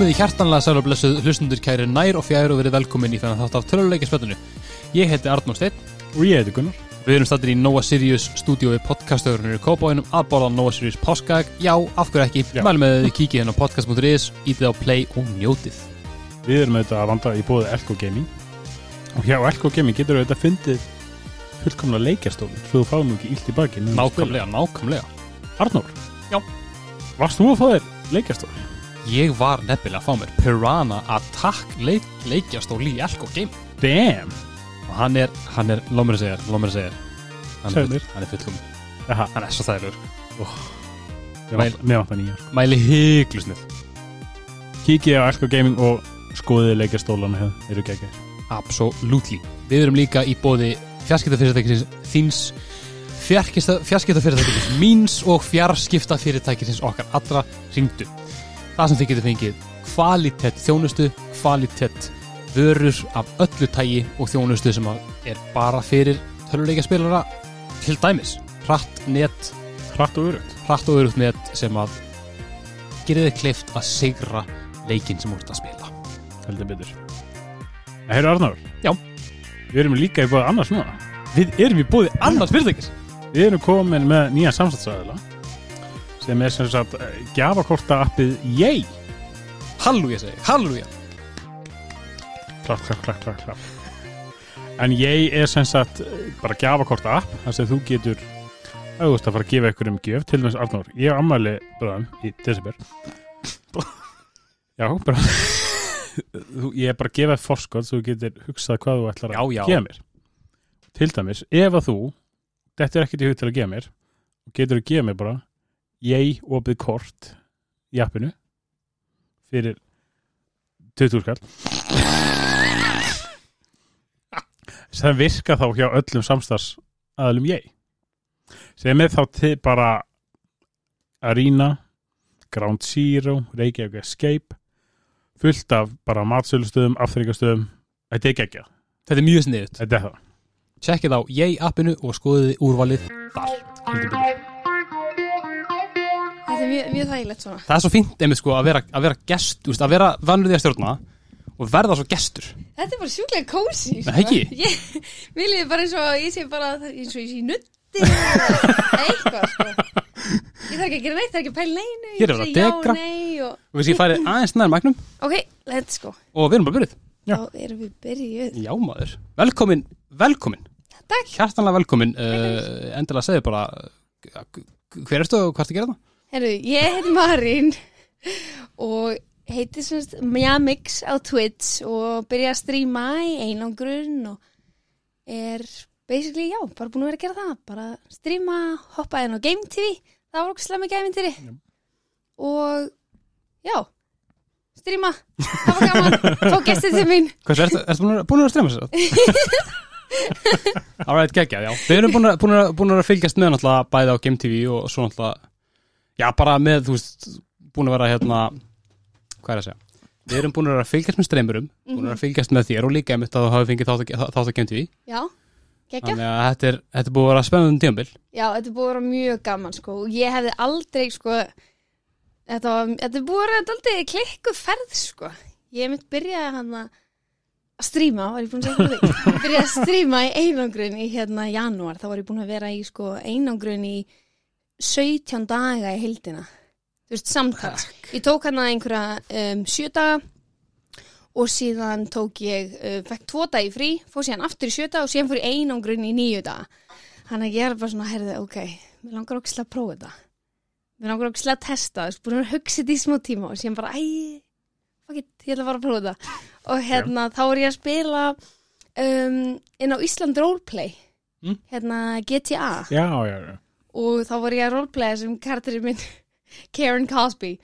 Komið í hjartanlega sæl og blessuð hlustundur kæri nær og fjær og verið velkomin í þennan þátt af töluleikjaspöldinu. Ég heiti Arnór Steinn, Og ég heiti Gunnar. við erum stættir í Nova Sirius stúdíói podcastöðurinn í Kópáinum að borða Nova Sirius páskag. Já, af hverju ekki, Já. mælum með að þið kíkið henn á podcast.is, ítið á play og njótið. Við erum auðvitað að vanda í bóði Elko Gaming. Og hjá Elko Gaming getur auðvitað fundið fullkomna leikjastólinn svo þú fáum ekki illt í baki. meðan þú spilar. Nákvæmlega, nákvæmlega. Arnór. Já. Varst þú að fá þér leikjastól? Ég var nefnilega að fá mér Piranha Attack leik, leikjastól í Elko Game. Damn. Og hann er, hann er, lóð mér að segja, lóð mér að segja. Er, full- hann er fullkomin. Hann er svo þægilegur. mér mér vantar nýjar. Mæli hyglusnið. Kíkið á Elko Gaming og skoðið leikjastólana hér. Eru geggjær. Absolutely. Við erum líka í bóði fjarskiptafyrirtækisins þíns fjarskiptafyrirtækisins míns og fjarskiptafyrirtækisins okkar allra ringdu. Það sem þið getur fengið kvalitett þjónustu, kvalitett vörur af öllu tægi og þjónustu sem er bara fyrir töluleikaspilara til dæmis. Hratt net, Hratt og örugt. hratt og örugt net sem að gerir þið kleift að sigra leikinn sem ert að spila. Heldur betur. Það heyrðu Arnór. Já. Við erum líka í bóði annars núna. Við erum í bóði annars fyrirtækis. Við erum komin með nýja samstæðsæðila sem er sem sagt gjafakorta appið Yay. Halleluja segi, ég, halleluja. Klapp, klapp, klapp, klapp, klapp. En Yay er sem sagt bara gjafakorta app þar sem þú getur auðvist að fara að gefa ykkur um gjöf til dæmis Arnór. Ég á ammæli bráðum í desember. Já, bara Þú- Ég er bara að gefa þér forskot svo þú getur hugsað hvað þú ætlar að Já, já. gefa mér. Til dæmis, ef að þú þetta er ekkert í hug til að gefa mér getur að gefa mér bara Yay opið kort í appinu fyrir 20 skall. Sem virka þá hjá öllum samstarfs aðalum ég sem er þá til bara Arena Ground Zero, Reykjavík Escape fullt af bara matsölustöðum, afþryggastöðum þetta er ekki Þetta er mjög sniðut. þetta er það. Tjekkið á Yay appinu og skoðið úrvalið þar. Þetta er mjög, mjög þægilegt svona. Það er svo fínt einmitt sko að vera, að vera gest, þú veist, að vera vanur því að stjórna og verða svo gestur. Þetta er bara sjúklega kósi. Nei, ekki? Ég vil ég bara eins og ég sé bara eins og ég sé í nutti eða eitthvað sko. Ég þarf ekki að gera neitt, er ekki að pæla neinu. Hér er verið að dekra. Já, nei og... Og við séum farið aðeins nær magnum Ok, let's go. og við erum bara byrjuð. Já. Þá erum við byrjuð. Já maður. Velkomin, velkomin. Takk. Hjartanlega velkomin. Uh, endilega segðu bara, uh, hver ertu og hvað ertu að gera það? Herru, ég heiti Marín og heiti semst Mjamix á Twitch og byrja að stríma í einangrun og er basically, já, bara búin að vera að gera það. Bara stríma, hoppa inn á Game TV, það var okkur slemmi gæminn til því. Og já, stríma, það var gaman, fá gestið til mín. Hvað ertu, ertu búin búin að sér það? Alright, geggjað, já. Við erum búin að, búin, að, búin að fylgjast með náttúrulega bæði á Game TV og svo náttúrulega, já, bara með, þú veist, búin að vera hérna, hvað er að segja? Við erum búin að vera að fylgjast með streymurum, búin að vera að fylgjast með þér og líka einmitt að þú hafi fengið þátt að, að Game TV. Já, geggja. Þannig að þetta er, þetta er búin að vera spennandi tíambil. Já, þetta er búið að vera mjög gaman sko og ég hefði aldrei sko þetta, var, þetta er búið að vera aldrei klikku ferð sko ég mitt byrjaði hann að stríma, var ég búin að segja fyrir því byrjaði að stríma í einangrun í hérna janúar, þá var ég búin að vera í sko einangrun í 17 daga í heildina þú veist, samtals ég tók hann að einhverja um, 7 daga og síðan tók ég, uh, fekk 2 dagi frí fór síðan aftur í 7 daga og síðan fór ég einangrun í 9 daga Þannig að ég er bara svona, herði, ok, mér langar okkur að prófa þetta. Mér langar okkur að testa, þú veist, búin að hugsa þetta í smá tíma og síðan bara, æ, fuck it, ég ætla að fara að prófa þetta. Og hérna, þá er ég að spila um, inn á Ísland Roleplay, Mm. hérna GTA. já, já, já. Og þá var ég að roleplaya sem karakterinn minn, Karen Cosby.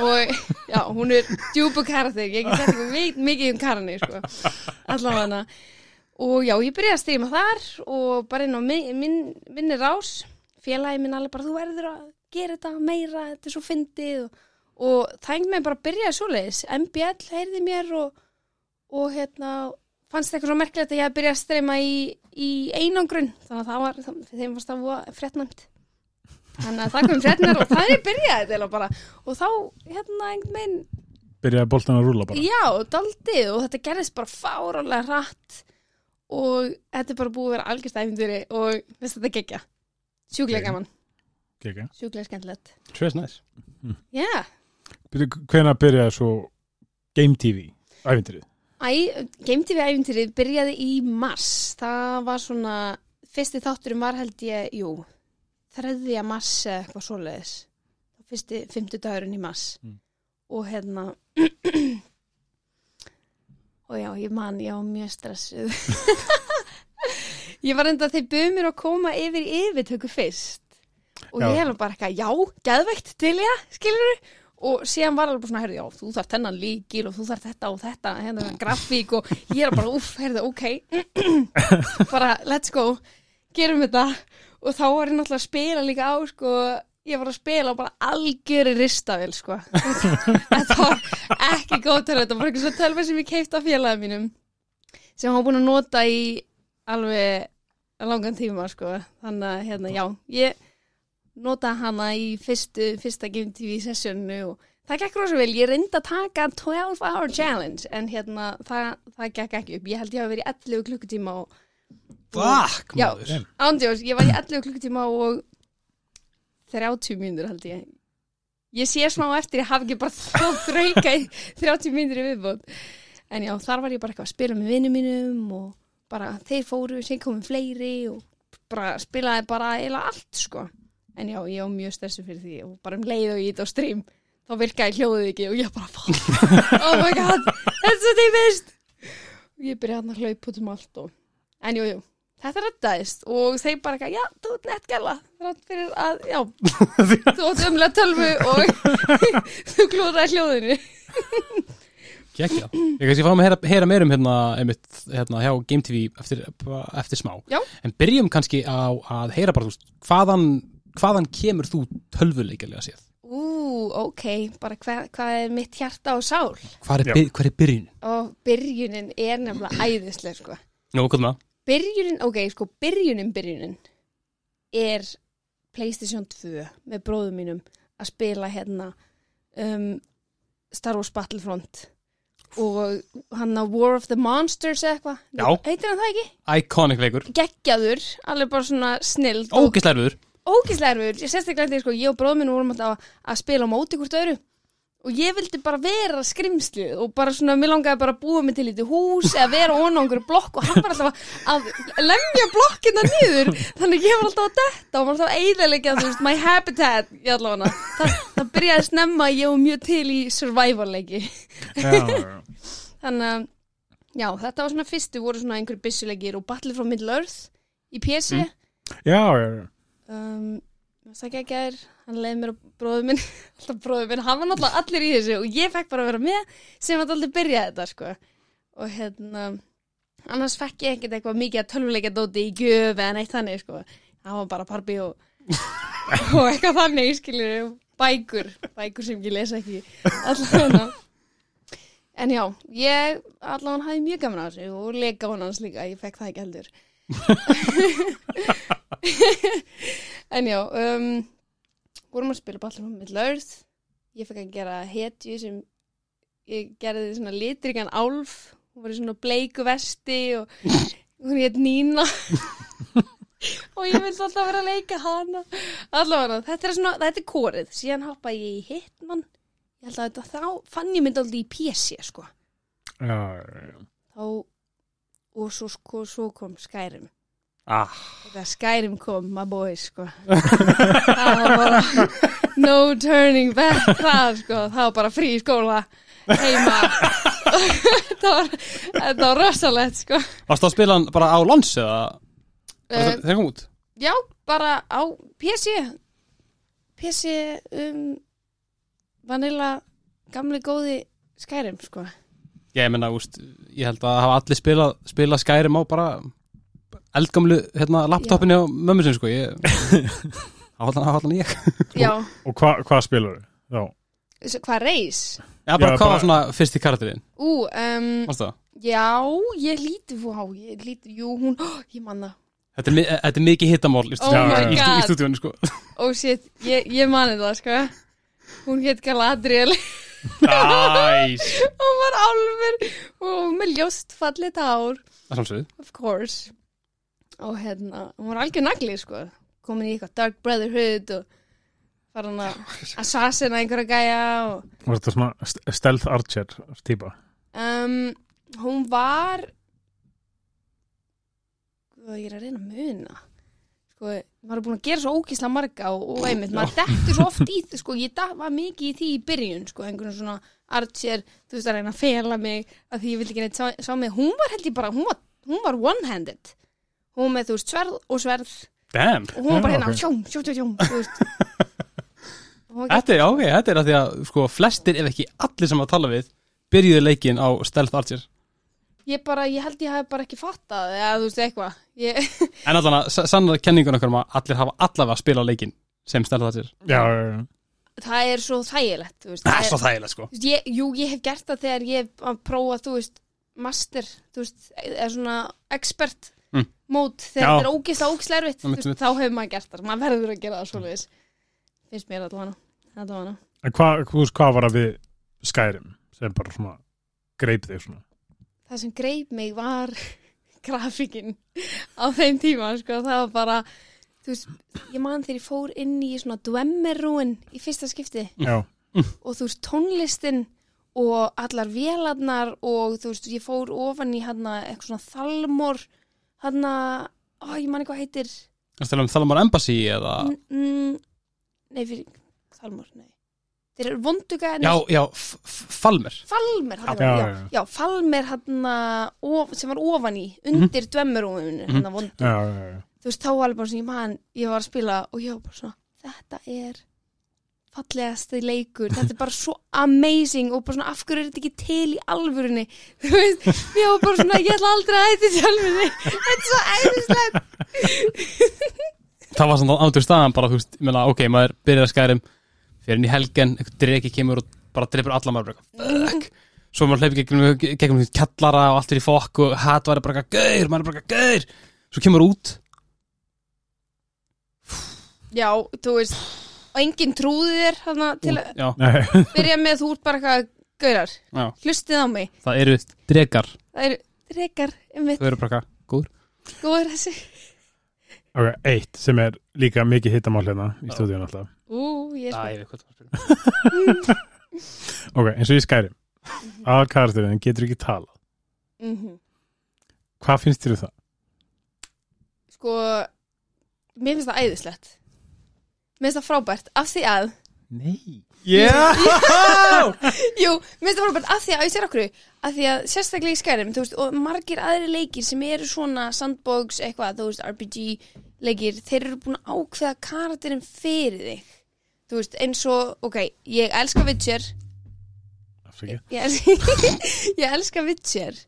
og já, hún er djúbu karakter, ég get þetta mikið, mikið um Karanir, sko. Allavega hana. Og já, ég byrjaði að stríma þar og bara inn á mi- minn, minni rás, félagi minn alveg bara, þú verður að gera þetta meira, þetta er svo fyndið og, og það einhvern veginn bara byrjaði svoleiðis. MBL heyrði mér og, og hérna, fannst eitthvað svo merkilegt að ég hef byrjað að streyma í, í einangrun, þannig að það var, þeim varst það fréttnæmt. Þannig að það kom fréttnar og það er byrjaði þetta eiginlega bara. Og þá hérna einhvern veginn byrjaði boltan að rúla bara. Já, daldið og þetta gerðist bara fárálega hratt. Og þetta er bara búið að vera algjörst æfinduri og veist þetta gekkja sjúklega gaman, okay. sjúklega skemmtilegt. Sjöss næs Já, Hvenær byrjaði svo Game TV æfintrið? Æ, Game TV æfintýrið byrjaði í mars. Það var svona fyrsti þátturum var held ég, jú þreðja mars eða eitthvað svoleiðis. Fyrsti fimmtudagurinn í mars. Mm. og hérna og já, ég man ég var mjög stressuð. Ég var enda þeir buðu mér að koma yfir yfirtöku fyrst. Og Já. ég hef bara eitthvað, já, geðveikt til ég, skilur og síðan var alveg svona, herrðu, já, þú þarf þennan líkil og þú þarf þetta og þetta, hérna grafík og ég er bara, uff, herrðu, ok. Bara, let's go. Gerum þetta. Og þá var ég náttúrulega að spila líka á, sko ég var að spila og bara algjöri ristavel, sko. Þetta var ekki góð til þetta var eitthvað svo tölva sem ég keipt af félagum mínum sem hann búin að nota í alveg langan tíma, sko. Þannig að, hérna, já, ég nota hana í fyrstu, fyrsta Game TV sessjónu og það gekk rosa vel, ég reyndi að taka 12 hour challenge en hérna það, það gekk ekki upp, ég held ég hafi verið í 11 klukkutíma og Fuck, Já. maður. Ándjós, ég var í 11 klukkutíma og 30 mínútur held ég. Ég sé smá eftir, ég hafi ekki bara þótt rauka í 30 mínútur í viðbót. En já, þar var ég bara eitthvað að spila með vinnum mínum og bara þeir fóru, sem komum fleiri og bara spilaði bara eiginlega allt sko en já, ég var mjög stressu fyrir því og bara um leið og ég þetta á stream þá virkaði hljóðið ekki og ég bara oh my god, þetta er svo tímist og ég byrjaði hann að hlaupa út um allt og, en jú, jú þetta reddaðist og þeir bara eitthvað, já, þú ert nett gæla þrátt fyrir að, já þú átt umlega tölvu og þú klúðraði hljóðinu. Gekja Ég kannski fáum að heyra, heyra meir um hérna, einmitt, hérna hjá Game TV eftir, eftir smá. Já. En byrjum kannski á að heyra bara, þú veist, hvaðan, hvaðan kemur þú tölvuleikjarlega séð? Ú, ok, bara hvað hva er mitt hjarta og sál Hvað er, byr, hvar er byrjun? og byrjunin er nefnilega æðisleg sko. Nú, hvað það? byrjunin, ok, sko, byrjunin, byrjunin er Playstation 2 með bróðum mínum að spila hérna um, Star Wars Battlefront og hann á War of the Monsters eða eitthvað, Já. heitir hann það ekki? Iconic leikur geggjaður, alveg bara svona snild Ógisleirður ógislega erfiður, ég sérstaklega því sko, ég og bróðum minn vorum alltaf að, að spila á móti hvort öðru. Og ég vildi bara vera skrimslið og bara svona, mér langaði bara að búa mig til lítið hús eða vera ón á einhverju blokk og hann var alltaf að, lemja blokkina niður. Þannig ég var alltaf að detta og var alltaf að eiðalega, þú veist, my habitat í allavega, það, það byrjaði snemma ég var mjög til í survival leiki. Já, já. þannig að, já, þetta var svona fyrstu voru svona einhverju byssulegir og Battle from Middle Earth í PC já, já, já. Um, ekki er hann leiði mér að bróðu minn alltaf bróðu minn, hann var náttúrulega allir í þessu og ég fekk bara að vera með sem að aldrei byrja þetta sko. Og hérna annars fekk ég ekkert eitthvað mikið að tölvuleika dóti í gjöf eða neitt þannig sko. Það var bara parbi og og eitthvað þannig skilur bækur, bækur sem ég lesa ekki allavega. En já, ég allavega hafði mjög gaman á þessu og leika hann hans líka, ég fekk það ekki heldur En já, um, vorum að spila ballar með Middle-earth. Ég fekk að gera hetju sem ég gerði svona litrikan álf. Hún var í svona bleiku vesti og hún hétt Nína. og ég vildi alltaf vera að leika hana. Allavega, þetta er svona, þetta er kórið. Síðan hoppaði ég í Hitman. Ég held að þetta þá fann ég myndi alltaf í PC, sko. já, já, já. Þá, og svo, sko, svo kom Skyrim. Ah, Skyrim kom, my boy, sko. það var bara no turning back það, sko. Það var bara frí í skóla heima. þetta, var, rosalegt, sko. varstu að spila hann bara á lons eða Uh, þegar kom út? já, bara á PC. PC um vanilla gamli góði Skyrim, sko. Ég menna, úst, ég held að hafa allir spilað spila Skyrim á bara eldgamlu hérna, laptopinni á mömmu sinni, sko ég áhaldan, áhaldan ég. Og hva, hvað spilar þau? Já, s- hvað reis? Já, bara Já, hvað bara- var svona fyrsti karakterinn, Ú, um, já, ég líti, vá, ég líti, jú, hún, ó, ég manna. Þetta er, þetta er mikið hittamál í, Oh í, stú- í God. stúdíunni, sko. Oh shit, ég, ég mani það sko. Hún hétt Galadriel Næs Hún var álfur og með ljóst fallið tár. Það er samsögð of course. Og hérna, hún var algjör nagli sko. Komin í eitthvað Dark Brotherhood og fara hann að assassina einhverja gæja og Var þetta svona st- stealth archer típa? um, hún var ég er að reyna að muna sko, maður er búin að gera svo ókísla marga og, og einmitt, maður dettur svo oft í sko, ég da- var mikið í því í byrjun sko, einhvern svona archer þú veist að reyna að fela mig að því ég vildi ekki neitt sá, sá mig, hún var held ég bara hún var, hún var one-handed. Hún með þú veist sverð og sverð. Damn. Og hún var bara hérna ok. sjóm, sjóm, sjóm, sjóm þú veist. Þetta er, ok, þetta er að því að sko flestir ef ekki allir sem að tala við byrjuðu leikin á Stealth Archer ég bara, ég held ég hef bara ekki fattað eða þú veist eitthvað ég, En allan að sannar kenningun okkar um að allir hafa allavega að spila leikin sem Stealth Archer Já, já, já. það er svo þægilegt þú veist, Það það er svo þægilegt sko Þú veist, ég, jú, ég hef gert það þegar ég hef að prófa, þú veist, master, þú veist, eða svona expert Mm. mót, þegar þetta er ógislega einmitt. þá hefur maður gert það, maður verður að gera það svoleiðis, finnst mér allavega, allavega. En hvað, hvað var það við Skyrim sem bara svona greip þig svona? Það sem greip mig var grafíkin á þeim tíma, sko, það var bara, veist, ég man þegar ég fór inn í svona dwemmerúin í fyrsta skipti. Já, og þú veist tónlistin og allar vélarnar og þú veist ég fór ofan í hann eitthvað svona þalmor hann ó ég man eitthvað heitir. Um Thalmor Embassy eða? N- nei fyrir þalmor nei þeir eru vonduga Já, já, Falmer. Falmer hann Já, já, já, Falmer hann of, sem var ofan í undir mm dvemmurúminu Mhm. hann vondu já, já, já. þú veist þá var alveg bara svona ég man ég var að spila og ég var bara svona þetta er fallegasti leikur. Þetta er bara svo amazing og bara svona af hverju er þetta ekki til í alvörunni? Þú veist, ég var bara svona ég ætla aldrei að hætti sjálfinni þetta er svo æðislegt. Það var svona ándur staðan bara, þú veist, ég meina, ok, maður byrjar að skærum fyrir inn í helgen, dreki kemur og bara dreipur alla maður Svo maður hleypir gegnum, gegnum kallara og allt er í fokk og hatt var bara gaur, maður er bara gaur Svo kemur út, já, þú veist og enginn trúði þér hana, til að byrja með þú ert bara eitthvað gaurar, hlustið á mig. Það eru drekar, það eru drekar um þau eru bara eitthvað, góður. Góður þessi. Ok, eitt sem er líka mikið hittamál hérna í stúdíun alltaf. Ú, ég er spil ég Ok, eins og í Skyrim. Aðal karakterinn getur ekki tala. mm Hvað finnst þér um það? sko mér finnst það æðislegt mér finnst það frábært af því að Nei Yeah! jú, mér finnst það frábært af því að, ég sér okkur af því að sérstaklega í Skyrim þú veist, og margir aðri leikir sem eru svona sandbox eitthvað, þú veist, RPG leikir, þeir eru búin að ákveða karakterinn fyrir þig. Þú veist, eins og, ok, ég elska Witcher. Afsakið. ég, els ég elska Witcher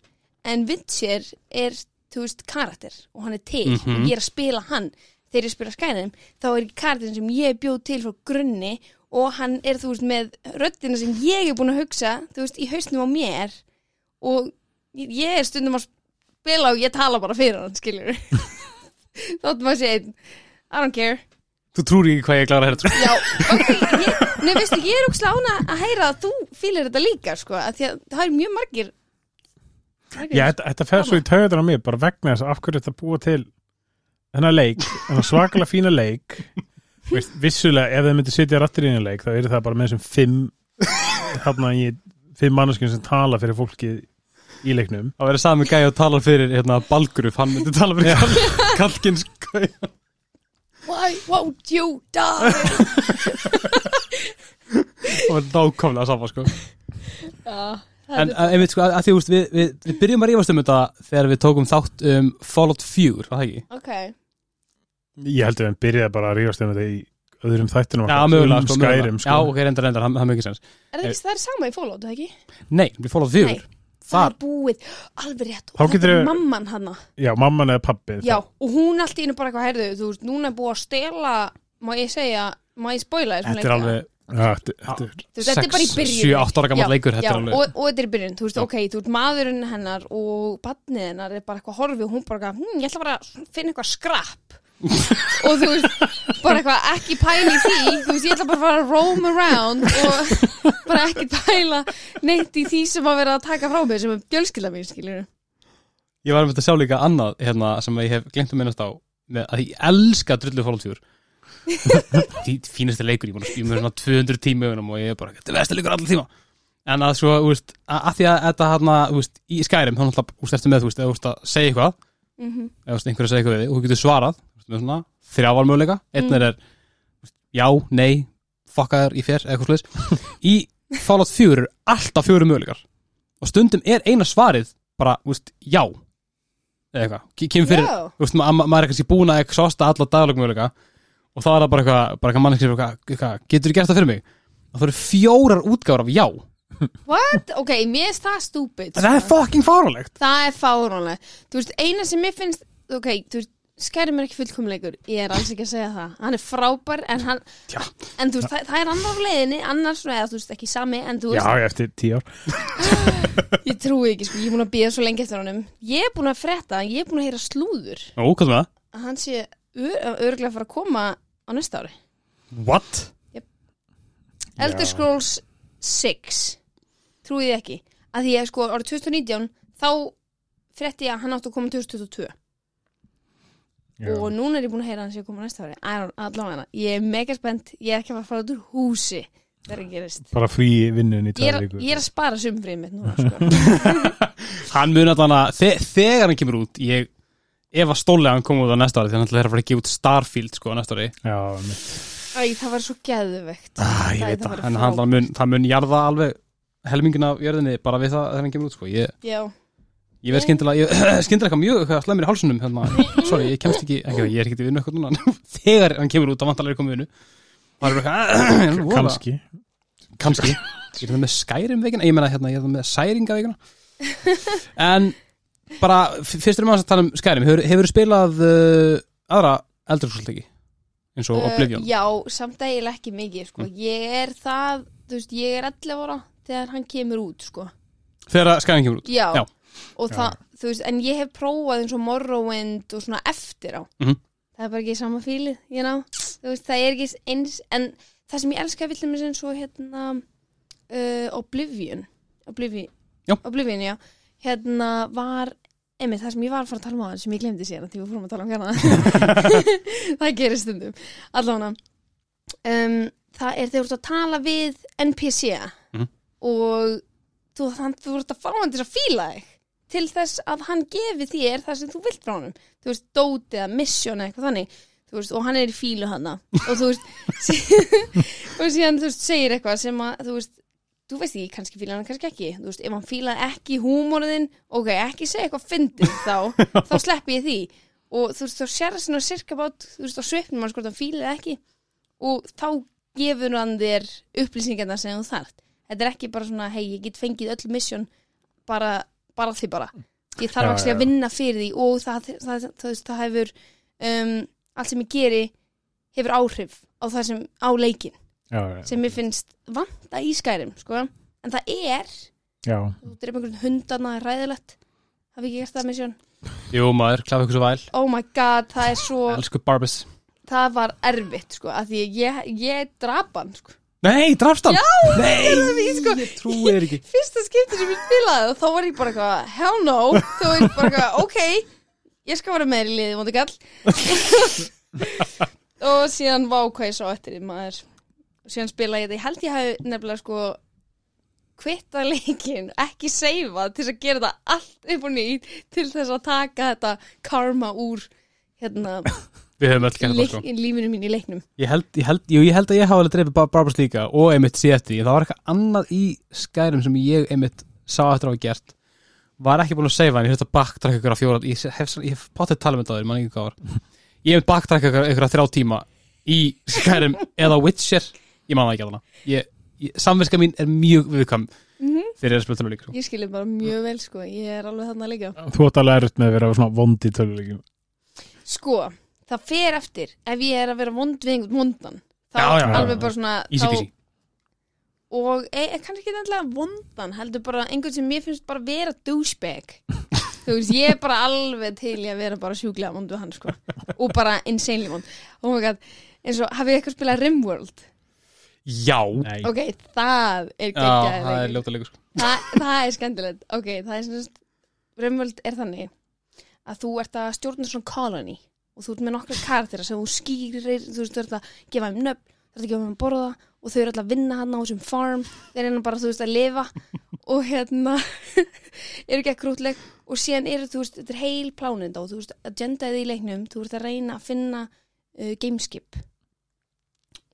en Witcher er þú veist karakter og hann er til Mhm. og ég er að spila hann. Þegar ég spila Skyrim þá er ekki karakterin sem ég bjóð til frá grunni og hann er þú veist með röddina sem ég er búin að hugsa þú veist í hausnum á mér. Og ég ég er stundum að spila og ég tala bara fyrir hann skilur þóttum að segja einn. I don't care. Þú trúir ekki hvað ég klára að hérna Já, ok, ég, nei, veistu, ég er úkslega ána að heyra að þú fýlir þetta líka, sko, að því að það er mjög margir, Já, þetta, þetta fer svo í taugadur á mig bara vegna þess að af hverju þetta búa til þennan leik, þennan svakalega fína leik. Veist, vissulega ef þið myndi sitja rattir í einu leik þá eru það bara með þessum fimm þarna í fimm manneskjum sem tala fyrir fólki í leiknum að vera sami gæði og tala fyrir hérna, Balgruf, hann myndi tala fyrir kall, Kalkins Why won't you die? og verður nákvæmlega saman sko. Já, en en einmitt sko, að, að því úst, við, við, við byrjum að rífast um þetta þegar við tókum þátt um Fallout 4, var það ekki? ok, Ég held að við byrjaði bara að rífast um þetta í öðrum þættinum Já, okkar, mögulega, um sko, mögulega. sko. Já, ok, reyndar, reyndar, það það er mikið sens er það ekki, það er sama í Fallout, það ekki? Nei, við Fallout 4 Nei, það Þar, er búið, alveg rétt, og þetta er mamman hana, Já, mamman eða pappi já, og hún allt í einu bara eitthvað, heyrðu, þú veist, núna er búið að stela, má ég segja, má ég þessum þetta er alveg þetta- er- bara í byrjun. 7-8 ára gammal leikur, þetta já, er alveg og, og þetta er í byrjun, þú veist, ok, þú veist maðurinn hennar og badnið hennar er bara eitthvað horfi og hún bara, hm, ég ætla bara að finna eitthvað skrapp og þú veist, bara eitthvað ekki pæla í því, þú veist, ég ætla bara að fara að roam around og bara ekki pæla neitt í því sem að vera að taka frá mig sem er fjölskylda mín, skiljur Ég var með þetta að sjá líka annað hérna, sem ég hef glemt að minnast á með, að ég elska drullu fólksjúr Því fínasti leikur ég búin að með svona 200 tíma og ég er bara, þetta er vesti leikur allir tíma. En að svo, þú veist, að, því að þetta hérna, þú veist, í Skyrim, þá náttúrulega, þú veist, eftir með, þú veist, að segja eitthvað mm -hmm. eða þú veist, einhverju að segja eitthvað við þig og þú getur svarað, með svona þrjávar möguleika, einn Mm. er veist, já, nei, fokka þér í fér eitthvað slags, í Fallout 4 er alltaf fjóru möguleikar. Og stundum er eina svarið bara, veist, já. Eða eitthvað, Ke- kemur fyrir veist, ma ma maður er kannski búin að exhausta alla daglögmöguleika og þá er það bara eitthvað, bara eitthvað manneskir eitthvað, eitthvað, getur þú gert það fyrir mig? Og það eru fjórar útgáfur af já. What? Ok, mér finnst það stúpid það er fucking fáránlegt. Það er fáránlega Þú veist, eina sem mér finnst Ok, þú veist, skæri mér ekki fullkomleikur. Ég er alls ekki að segja það. Hann er frábær En, hann, Já. en veist, það, það er annar á leiðinni Annars, eða þú veist, ekki sami En veist, Já, eftir tíu ár. Ég trúi ekki, sko Ég er búin að býða svo lengi eftir honum. Ég er búin að frétta, ég er búin að heyra slúður. Ó, hvað með það? Að hann sé örglega að fara að koma á næsta ári. What? Elder Scrolls 6 Trúið ekki. Að því að sko, árið 2019 Þá frétti ég að hann átti að koma 2022 Já. og núna er ég búin að heyra að hann sé að koma næsta ári. Allavega, ég er mega spennt. Ég er ekki að fara að út úr húsi Bara frí vinnun í ég tvær vikur. ég er að spara sumfrið mitt núna sko. Hann mun allan að, þe þegar hann kemur út ég, ef að stólega hann kom út á næsta ári þannig að það er að fara að gefa út Starfield sko á næsta ári. Já. Æ, það var svo geðvegt ah, ég Það- veit það. það, hann mun, jarða alveg helmingin af jörðinni bara við það þegar hann kemur út sko. Ég, já, ég veist skyndilega, ég skyndilega eitthvað mjög eitthvað slæmir í hálsunum hérna, sorry, ég kemst ekki, ekki ég er ekki til vinnu eitthvað núna þegar hann kemur út, þá vantalega komið vinnu. Það er eitthvað kannski. Kannski. Ég er það með skærim veikina, ég meina hérna, ég er það með særinga veikina. En bara, f- fyrst erum við að tala um skærim hefur, hefur spilað uh, aðra eldurskólteki eins og Oblivion? Uh, já, samt eiginlega ekki mikið sko. Mm. ég er það, þú veist, ég er 11 ára þegar hann kemur út sko. þegar skærim kemur út? Já, Já. Og það, þú veist, en ég hef prófað eins og Morrowind og svona eftir á. Mhm. það er bara ekki sama fílið, you know? Þú veist, það er ekki eins en það sem ég elska að villum eins og hérna uh, Oblivion Oblivion, Já. Oblivion, já. Hérna var einmitt það sem ég var að fara að tala um á sem ég glemdi sér að því við fórum að tala um hérna. Það gerir stundum allavega. Um, það er þegar þú ert að tala við NPC Mhm. og þú, þann, þú ert að fá hann til að fíla þig til þess að hann gefi þér það sem þú vilt frá honum. Þú veist, dóti eða mission eitthvað þannig. Veist, og hann er í fílu hana og þú veist og síðan þú veist, segir eitthvað sem að þú veist, þú veist ekki, kannski fíla hann kannski ekki. Þú veist, ef hann fílar ekki húmóriðin ok, ekki segja eitthvað fyndið þá þá sleppi ég því. Og þú veist, þá sér það svona cirka bát þú veist, á svipnum hann sko, hann fílar ekki. Og þá gefur hann þér upplýsingarna sem þú þarft. Þetta er ekki bara svona, hei, ég get fengið öll mission bara, bara því bara. Ég þarf ekki að vinna fyrir því og það, það, það, það, það hefur um, allt sem ég geri hefur áhrif á það sem á leikin Já, já, sem ég finnst vanta í skærim sko. en það er já. þú dreif einhvern hundana er ræðilegt hafi ekki gert það mission Jú maður, klafa ykkur svo væl. Oh my god, það er svo það var erfitt sko, að því ég, ég drap hann sko. Nei, drafst hann? Já, Nei, við, sko. ég trúi þér ekki. Fyrsta skipti sem ég spilaði og þá var ég bara eitthvað, hell no. Þá var ég bara eitthvað, ok ég skal vera með í liði, móti kall og síðan vá hvað ég sá eftir því maður. Síðan spilaði ég þetta, ég held ég hafi nefnilega sko kvitta leikin, ekki seifa til þess að gera þetta allt upp og nýtt til þess að taka þetta karma úr hérna, Við höfum öll gert það leik, sko lífinu mín í leiknum. Ég held, ég held, jú, ég held að ég hafa alveg dreipið Bar Barbus líka og einmitt sé eftir því. Það var eitthvað annað í skærum sem ég einmitt sá eftir að hafa gert. Var ekki búin að seifa en ég höfði að backtrack ykkur að fjóra ég hef, ég hef potið tala um þetta áður, mann ekki hvað var. Ég hef backtrack ykkur, ykkur að þrjá tíma í skærum eða Witcher. Ég man það ekki að hana samverska mín er mjög viðkvæm Mhm. þegar ég er að spila töluleik sko. ég skilji bara mjög vel sko, ég er alveg þarna líka. Þú átt alveg erut með að vera svona vondi töluleikin Sko, það fer eftir ef ég er að vera vond við einhvern vondan. Þá Já, já, já, alveg já. bara svona easy þá, peasy. Og e, e, kannski ekki endilega vondan heldur bara einhvern sem mér finnst bara vera douchebag. Þú veist, ég er bara alveg til í að vera bara sjúklega vond við hann sko. Og bara insanely vond. Oh my god, eins og hafið eitthvað spilað Rimworld? Já, Nei, ok, það er já það er ljóta leikur sko. það, það er skemmtilegt. Ok, það er sem sagt Rimworld er þannig að þú ert að stjórna svona colony og þú ert með nokkra karaktera sem þú skýrir þú veist, þú ert að gefa þeim nöfn þú ert að gefa þeim að borða og þau eru alltaf að vinna hann á þessum farm þeir eru bara, þú veist, að lifa og hérna eru ekki að krútleg og síðan eru, þú veist, þetta er heil plánenda og þú veist, agendaði í leiknum þú ert að reyna að finna uh, gameskip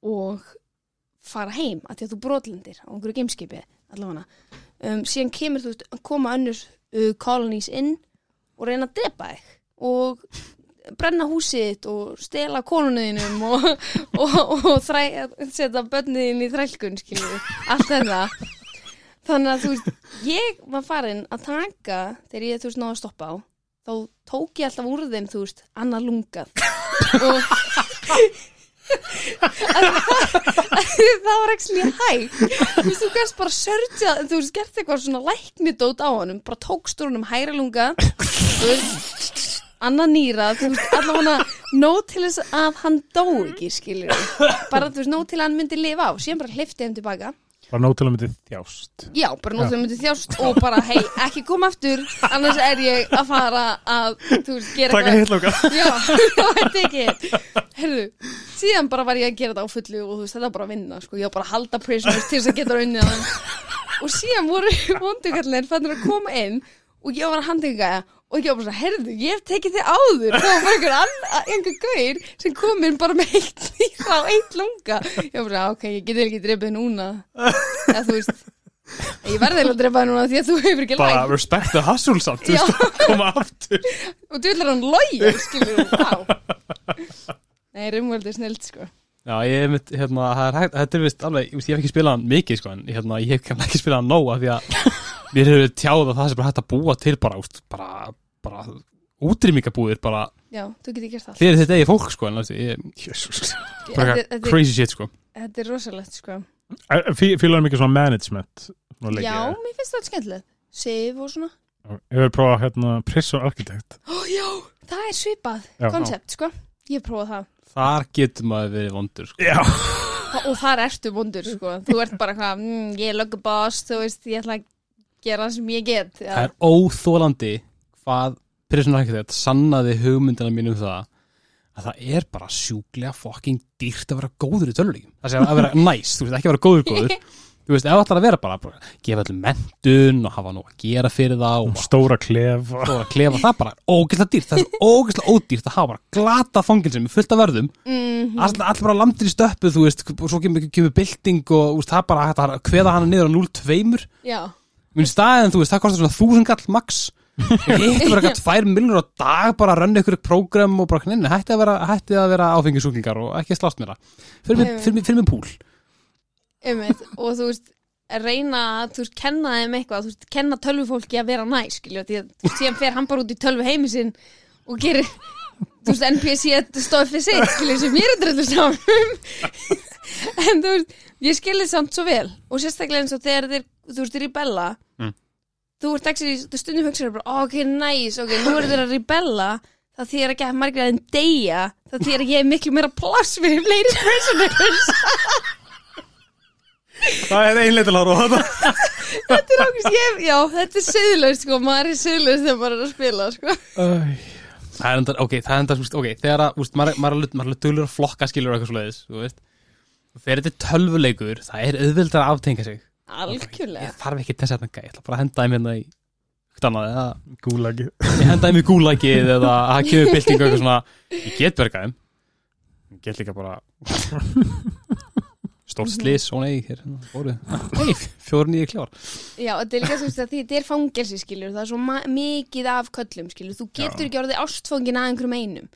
og fara heim að því að þú brotlendir á einhverju gameskipi allavega. Um, síðan kemur þú veist að koma önnur uh, colonies inn og reyna að drepa þig og brenna húsið og stela konuninum og, og, og þræ, setja bönniðin í þrælkun skilur, allt þetta. Þannig að þú veist, ég var farin að taka, þegar ég þú veist náða að stoppa á, þá tók ég alltaf úr þeim, þú veist, annar lungað. Og það var ekki slíða hæg. Þú veist, þú gæst bara sörgja þú veist, gert eitthvað svona læknidót á honum bara tókstur honum hægra lunga. Þú annað nýra, allavega nóg til þess að hann dó ekki, skilur bara, þú veist, nóg til að hann myndi lifa á síðan bara hlifti hann tilbaka. Bara nóg til að myndi þjást. Já, bara nóg til að hann myndi þjást og bara, hei, ekki koma aftur. Annars er ég að fara að þú veist, gera Taka hitlóka Já, það er ekki Herðu, síðan bara var ég að gera þetta á fullu og þú veist, þetta var bara að vinna, sko. Ég var bara að halda prisoners til þess að geta unnið hann Og síðan voru vondugallir fannir að koma inn og ég var að handinga og ég var bara svona, herðu, ég hef tekið þig áður. Það var bara einhver, anna, einhver gaur sem kom inn bara með eitt nýra og eitt lunga. Ég var bara, ok, ég get ekki drefið núna. Eða þú veist, ég verði eiginlega að drepa þig núna því að þú hefur ekki Bara læk respect the hustle samt þú veist, Koma aftur. Og þú vil hann loja, skilur þú, vá. Nei, Rimworld er snilt, sko Já, ég hef mitt, hérna, það er þetta er vist alveg, ég, hef ekki spilað hann mikið, sko, en hérna, ég hef kannski ekki spilað hann nóg, af því að mér hefur tjáð að það sem bara hægt að búa til bara, úst, bara, bara, útrýmingabúðir, bara, Já, þú getur gert það. fyrir þetta eigi fólk, sko, en, jössus, bara þetta, crazy shit, sko. þetta er rosalegt, sko. Fýlar mikið svona management svona? Já, mér finnst það skemmtilegt. Sif og svona. Ég hefur prófað hérna Prison Architect. Ó, já, það er svipað koncept, sko. Ég hef prófað það Þar getur maður verið vondur, sko. Já og þar ertu vondur, sko Þú ert bara hvað, mm, ég er lögguboss Þú veist, ég ætla að gera það sem ég get Það Já, er óþólandi hvað Prison Architect sannaði hugmyndina mín um það að það er bara sjúklega fucking dýrt að vera góður í tölvuleikjum. Það sé að vera næs, þú veist, ekki að vera góður góður. Þú veist, ef það ætlar að vera bara, bara gefa allir mentun og hafa nú að gera fyrir það og Stóra klef og að klefa það bara ógeðslega dýrt. Það er svo ógeðslega ódýrt að hafa bara glata fangilsi með fullt af verðum. mm, Allir, allir bara landir í stöppu, þú veist, og svo kemur, kemur bylting og veist, það bara hægt að kveða hana niður á 0,2 já. Minn staðin, þú veist, það kostar svona þúsund gall max. Hitt bara gætt tvær miljonur á dag bara að rönda ykkur prógram og bara hætti að vera, hætti að vera áfengisúklingar og ekki að slást mér það fyrir fyrir mig, fyrir mig púl Einmitt, og þú veist reyna að, þú veist, kenna þeim eitthvað þú veist, kenna tölvufólki að vera næ skilju, því að þú veist, síðan fer hann bara út í tölvu heimi sinn og gerir þú veist, NPC stóð fyrir sig skilju, sem ég er dröldu saman en þú veist, ég skilði samt svo vel. Og sérstaklega eins og þegar þeir, þú veist, rebella. Mm. þú ert ekki, þú stundum hugsaður bara, "Ó, ok, nice, ok, nú eru þeir að rebella. Það þýðir ekki að margir að þeim deyja það þýðir að ég er miklu meira pláss fyrir fleiri personers Það er einleitilega róða þetta er ákveðs, ég, já, þetta er söðlaust sko, maður er söðlaust þegar maður er að spila sko. Það er enda, ok, það er enda, ok, þegar að, veist, maður, er- maður er alveg- duglur að flokka skilur og eitthvað svo leiðis, þú veist. Og þegar þetta er tölvuleikur, það er auðvildar að aftengja sig. Algjörlega. Ég þarf ekki þess að þetta gæ, ég ætla bara að henda þeim hérna í eitthvað annað, eða Gúlagi ég henda þeim í gúlækið eða að það kemur byltingu eitthvað svona. Ég get bergað þeim. Ég get líka bara stórt slis, ó nei hér fóru, nei, fjóru nýju kljór já, þetta er líka svo að þetta er fangelsi skilur, það er svo mikið af köllum skilur, þú getur ekki orðið ástfangin að einhverjum einum.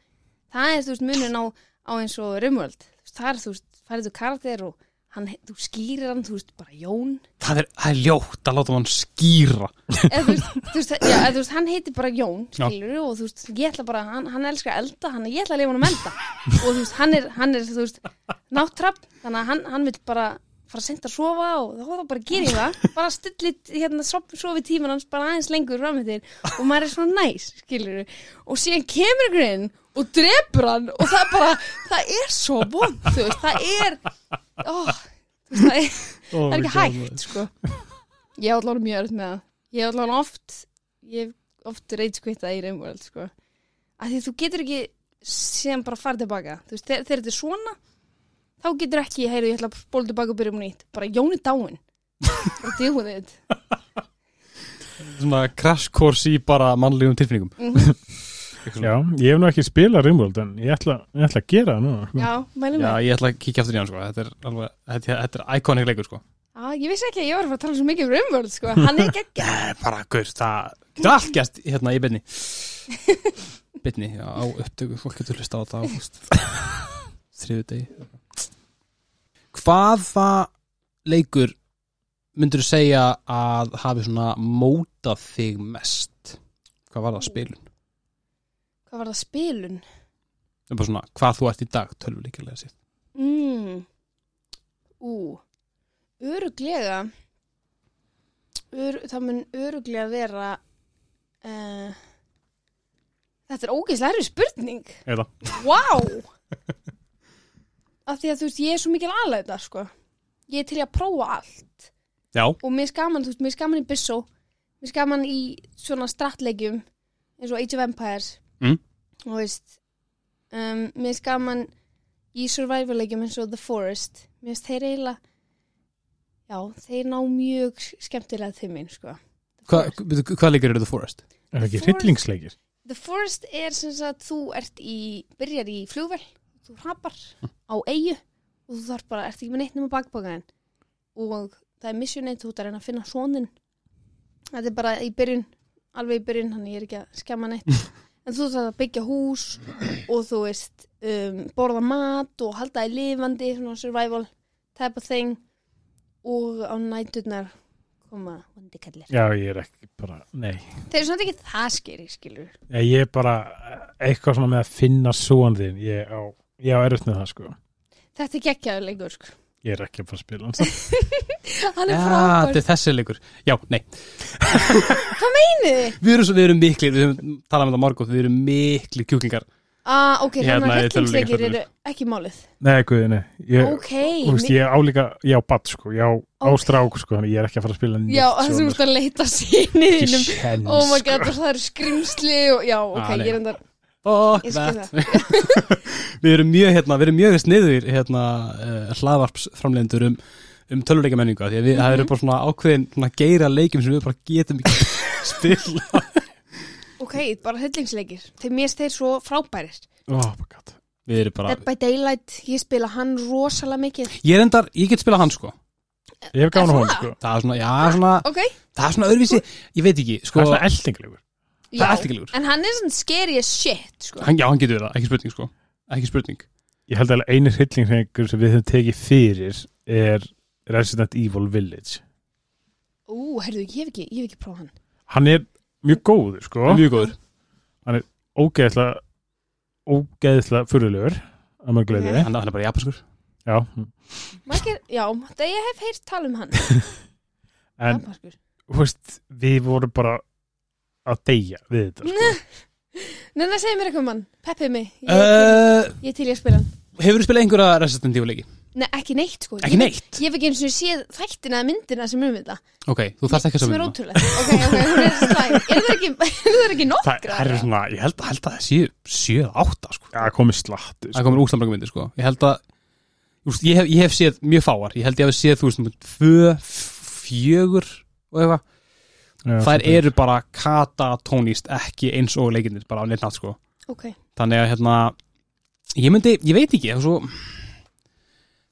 Það er þú veist munin á, á eins og veist, það er þú veist, færið þú karakter og hann, þú skýrir hann, þú veist, bara Jón. Það er, það er ljótt að láta hann skýra. Eða þú veist, þú veist, já, eða, þú veist hann heitir bara Jón, Já. skilur og þú veist, ég ætla bara, hann, hann elskar að elda hann, ég ætla að lifa hann um elda og þú veist, hann er, hann er þú veist, náttrapp þannig að hann, hann vil bara fara sent að sofa og þá þá bara gerir það. Bara stillit hérna sof- sofi tíman hans bara aðeins lengur framhættir og maður er svona næs, skilur og síðan kemur ykkur inn og drepur hann og það er bara, það er svo vond, þú veist, það er veist, það er það er ekki hægt sko. Ég hef allavega mjög öll með það. Ég hef allavega oft ég hef oft reitskvittað í reymvöld sko. Að því þú getur ekki sem bara fara tilbaka. Veist, þegar, þetta er svona þá getur ekki, heyrðu, ég ætla að spóla tilbaka og byrja um nýtt. Bara Jón er dáin deal with it Svona crash course í bara mannlegum tilfinningum. Mhm. Já, ég hef nú ekki spilað Rimworld en ég ætla, ég ætla að gera það núna sko. já, mælum Já, með ég ætla að kíkja aftur í hann sko. Þetta er alveg, þetta, þetta er iconic leikur sko. Já, ég vissi ekki að ég var að fara að tala svo mikið um reymvöld sko, hann er ekki Nei, bara, gaur, það getur allt gæst hérna í byrni Byrni, já, á upptöku Fólk getur hlusta á þetta á þriðu degi Hvaða leikur myndur þú segja að hafi svona mótað þig mest? Hvað var það spilun? Hvað var það spilun? Það er bara svona, hvað þú ert í dag, tölvuleikilega sér Mm. Ú, öruglega ör, það mun öruglega vera uh, þetta er ógeðslega erfið spurning. Eða, Vá! Af því að þú veist, ég er svo mikil aðlæta sko, ég er til að prófa allt. Já, og mér er skaman, þú veist, mér er skaman í Bissó mér er skaman í svona strattleikjum eins og Age of Empires Mm. og veist um, mér er skaman í survival-leikjum eins og The Forest. Mér finnst þeir eiginlega já, þeir ná mjög skemmtilega til mín, sko. The Hva, hvað leikur eru The Forest? er það ekki hryllingsleikir? The Forest er sem sagt þú ert í, byrjar í flugvel þú hrapar á eigu og þú þarf bara, ert ekki með neitt nema bakbakaðin og það er missionate þú ert að reyna að finna svonin þetta er bara í byrjun, alveg í byrjun ég er ekki að skemma neitt en þú þarf að byggja hús og þú veist um, borða mat og halda í lifandi svona survival type of thing. Og á næturnar koma vondi kallir Já, ég er ekki bara, nei. Þeir eru svona ekki það skeri skilur Ég ég er bara eitthvað svona með að finna svoan þinn. Ég á, ég á erut með það sko. Þetta er geggjaður leikur sko Ég er ekki að fara að spila hans hann er Já, frábær. þetta er þessi leikur. Já, nei. Meiniði? Við erum, svo, við erum mikli, við höfum talað með það margótt Við erum mikli kjúklingar. Ah, ok, Hérna þannig að í tölvuleikjum hryllingsleikir eru ekki málið. Nei, guði, nei. Ég, Ok, Þú veist, ég á líka, ég á batt sko. Ég á, á Ok. strák sko, þannig ég er ekki að fara að spila já, þú svona, ert að leita síniðinum Ekki sjens, Oh my sko. god, og það eru skrimsli og já, ok, Ah, ég er endar Fuck that Við erum mjög, hérna, við erum mjög sniður hérna, uh, hlaðvarpsframlendur um, um töluleika menningu Því að við, það eru bara svona ákveðin svona geira leikjum sem við bara getum ekki spila Ok, bara hryllingsleikir Þeir mér þeir svo frábærir. Oh my god. Við erum bara Dead by Daylight, ég spila hann rosalega mikið. Ég er endar, ég get spilað hann sko. Ég hef gáðan Er á hún það? sko. Það er svona, já, svona, Ok, það er svona öðruvísi. Ég veit ekki, Það sko er svona eldinglegur Það er allt ekki líkur En hann er svona scary as shit, sko. Hann, Já, hann getur það, ekki spurning sko. Ekki spurning. Ég held að einu hryllingsleikur sem við höfum tekið fyrir er Resident Evil Village. Ú, herðu, ég hef ekki, ég hef ekki prófað hann. Hann er mjög góður sko. Mjög góður. Ógeðslega Ógeðslega furðulegur að maður Ok. Hann, hann er bara japanskur. Já, Margir, já, það ég hef heyrt tala um hann. En Japanskur. þú veist, við vorum bara að deyja við þetta sko. Nei, nei, segðu mér eitthvað um hann, peppið mig Ég, uh, ég er til ég að spila hann Hefur þú spilað einhverja Resident Evil leiki? Nei, ekki neitt, sko Ekki Ég- neitt? Ég hef ekki eins og séð þættina eða myndina sem um þetta Ok, þú þarft ekki að Sem er myndina. ótrúlegt Ok, ok, hún er slæm Er það ekki, er það ekki Það nokkra? það er svona, Ég held, held að það séu 7-8 sko já, komið slatti Það sko. komur úslambranga myndir sko Ég held að úst, ég, hef, ég hef séð mjög fáar Ég held ég hef séð þú veist Tvö, fjögur og eitthvað Þær eru bara katatónist ekki eins og leikinnir bara á neitt nátt sko. Ok, Þannig að hérna Ég myndi, ég veit ekki er svo,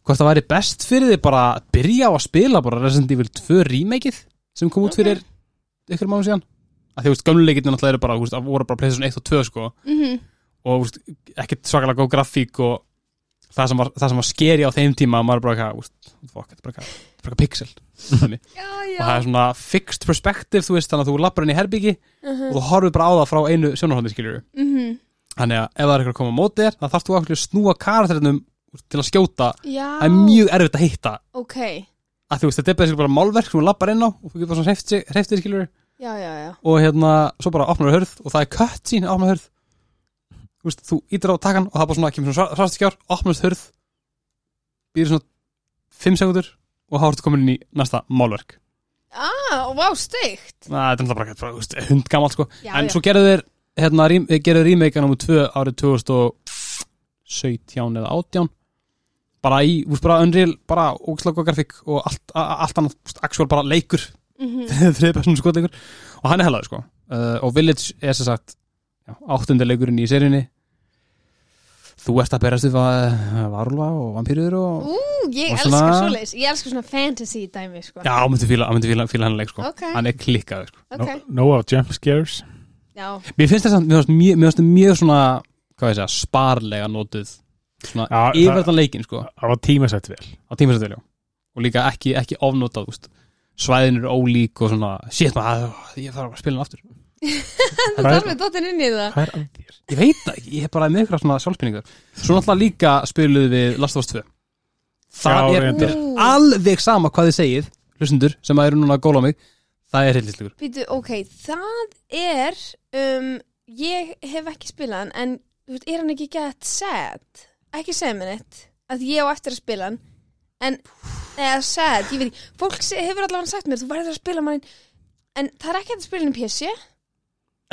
Hvort það væri best fyrir þið bara að byrja á að spila bara Resident Evil 2 remakeið sem kom út fyrir ykkur mánu síðan. Að því, þú veist, gamlu leikirnir náttúrulega eru bara, að voru bara PlayStation 1 og 2 sko. Mhm, og þú veist, ekkert svakalega góð grafík og það sem var, það sem var skeri á þeim tíma maður bara eitthvað, þú pixel. Og það er svona fixed perspective, þú veist, þannig að þú lappar inn í herbyggi Mhm, og þú horfir bara á það frá einu sjónarhóndi skiljur mhm. þannig að ef það er eitthvað að koma á móti þér þá þarfst þú að snúa karakterinum til að skjóta. Það er mjög erfitt að hitta. Ok. Að þú veist, þetta er bara, bara málverk sem hún lappar inn á og þú getur bara svona já, já og hérna, svo bara opnar hörð og það er kött sín, opnar hörð þú veist, þú ítir á takan og það er bara svona, kemur svona svartastkjár, opnast hörð býður svona 5 sekundur og þá ertu komin inn í næsta málverk. Ah, vá, steikt. Það er náttúrulega bara, bara hundgamalt sko. Já, en já. svo gerðu þeir hérna, rím, gerðu remake nummer 2 árið 2017 eða 18 bara í, veist, bara Unreal bara ógslag og grafík og allt, a- allt annað, veist, actual bara leikur. Mhm. þriði persónu skotleikur. Og hann er hellaður sko. Uh, og Village er sem sagt já, áttundi leikurinn í seríunni þú ert að berast við uh, varulva og vampýrur og Ú, ég Og elska svona- svoleiðis. Ég elska svona fantasy dæmi, sko. Já, hann myndi fíla, hann myndi fíla, fíla hann leik sko. Ok, hann er klikkaður sko. Ok. No, no jump scares. Já, mér finnst þess að, mér finnst finnst mjög svona hvað ég segja, sparlega notuð svona Já, yfirverðan leikinn sko. Það var tímasett vel. Á tímasættilega og líka ekki, ekki ofnotað úst. svæðin eru ólík og svona shit maður, ég þarf að spila hann aftur þú Hvað þarf við dottin inn í það? Hvað er að þér? Ég veit það ekki, ég hef bara með ykkur svona sjálfspinningar Svo náttúrulega líka spiluðu við Last of Us 2 Það Já, er reyndar. Ú. alveg sama hvað þið segið Hlustundur sem eru núna að góla á mig. Það er hillislegur Býtu, ok, það er um, Ég hef ekki spilað hann En þú veist, er hann ekki gett sad? Ekki segja mér neitt Að ég á eftir að spila hann En, eða sad, ég veit ekki. Fólk se- hefur allavega sagt mér, þú verður að spila mann En það er ekki hægt að spila hann í PC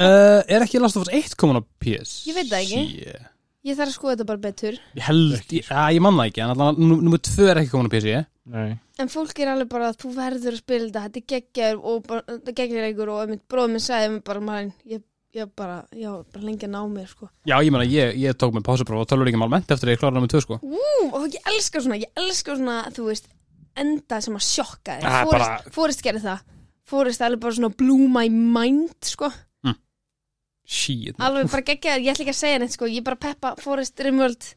uh, Er ekki Last of Us 1 komin á PS? Ég veit það ekki. Yeah. Ég þarf að skoða þetta bara betur Ég held, ég, ja, ég man það ekki En allan, nummer 2 er ekki komin á PC Nei En fólk er alveg bara að þú verður að spila þetta Þetta er geggjar og bara, þetta er geggjarleikur Og einmitt bróðum minn sagði mér bara maður, ég, ég bara, já, bara lengi að ná mér sko. Já, ég meina, ég, ég tók með pásupróf og tölur ekki almennt eftir að ég klára nummer 2 sko Ú, og ég elska svona, ég elska svona, þú veist, enda sem að sjokka þig. Ah, Forrest, bara- Forrest gerði það. Forrest alveg bara svona blew my mind, sko. Shit Alveg bara geggjaður, ég ætla ekki að segja neitt, sko. Ég bara peppa Forrest Rimworld.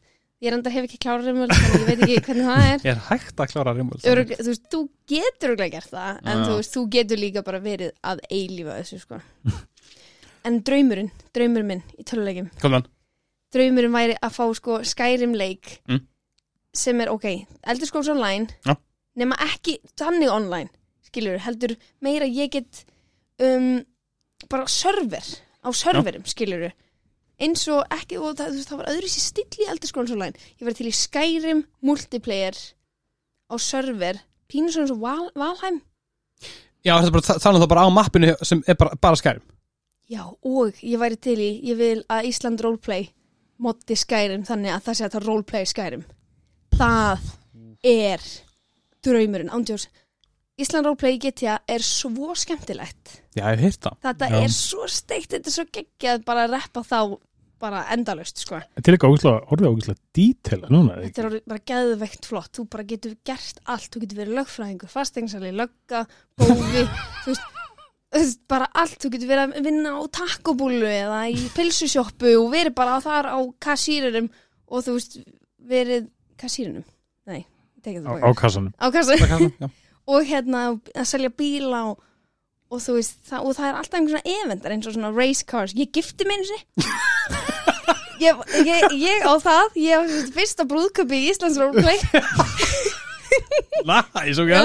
Ég reyndar hef ekki klára Rimworld, þannig ég veit ekki hvernig það er. Er hægt að klára Rimworld? Öruglega, þú veist, þú getur örugglega gert það, en þú veist, þú getur líka bara verið að eilífa þessu, sko. en draumurinn, draumurinn minn í tölulegjum, Kom þann draumurinn væri að fá sko Skyrim leik Mm. sem er ok, Elder Scrolls Online Já. nema ekki þannig online skilur, heldur meira ég get um, bara server á serverum, skilur eins og ekki, og það, veist, það var öðru sér still í Elder Scrolls Online ég var til í Skyrim multiplayer á server, pínu svona og Val, Valheim Já, þetta er bara, það er það bara á mappinu sem er bara, bara skærum Já, og ég væri til í, ég vil að Ísland roleplay moddi Skyrim þannig að það sé að það roleplay Skyrim. Það er draumurinn, ándjós. Ísland roleplay í GTA er svo skemmtilegt. Já, ég hef heyrt það Þetta Já. er svo steikt, þetta er svo geggjað bara að reppa þá bara endalaust, sko. Til ekki ógæslega, orðið ógæslega dítela núna eða Þetta er orðið bara geðveikt flott. Þú bara getur gert allt. Þú getur verið lögfræðingur, fastengsali, lögga, bófi, þú veist, þú veist, bara allt. Þú getur verið að vinna á takkobúlu eða í pilsusjoppu og verið bara þar á kassýrurum og þú veist, verið kassýrunum. Nei, tekið Á, það á kassanum Á kassu. Já. Og hérna að selja bíla og, og þú veist, það, og það er alltaf einhvern svona evendar eins og svona race cars. Ég gifti mig einu sinni. Ég, ég, ég á það, ég á fyrsta brúðköpi í Íslands roleplay Næs, ok, Já.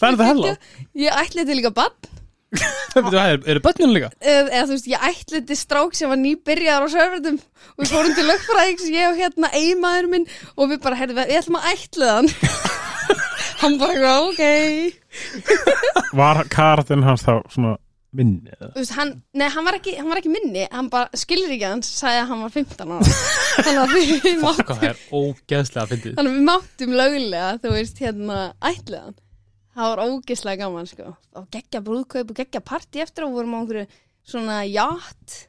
það er þetta hella Ég ætliði líka bann Það er, eru börninu líka? eða þú veist, ég ætliði strák sem var nýbyrjar á serverðum og við fórum til lögfræðings, ég og hérna eiginmaður minn og við bara, herrðu, við ætlum að ætliða hann bara, ok. Var karatinn hans þá svona minni eða? Þú veist, hann, nei, hann var, ekki, hann var ekki minni. Hann bara, skilur ekki hans, sagði að hann var 15 ára. Þannig að við, Fokk, máttum það er ógeðslega fyndið. Þannig að við máttum löglega, þú veist, hérna ætliðan það var ógeðslega gaman, sko. Og geggja brúðkaup og geggja partí eftir og vorum á einhverju svona jatt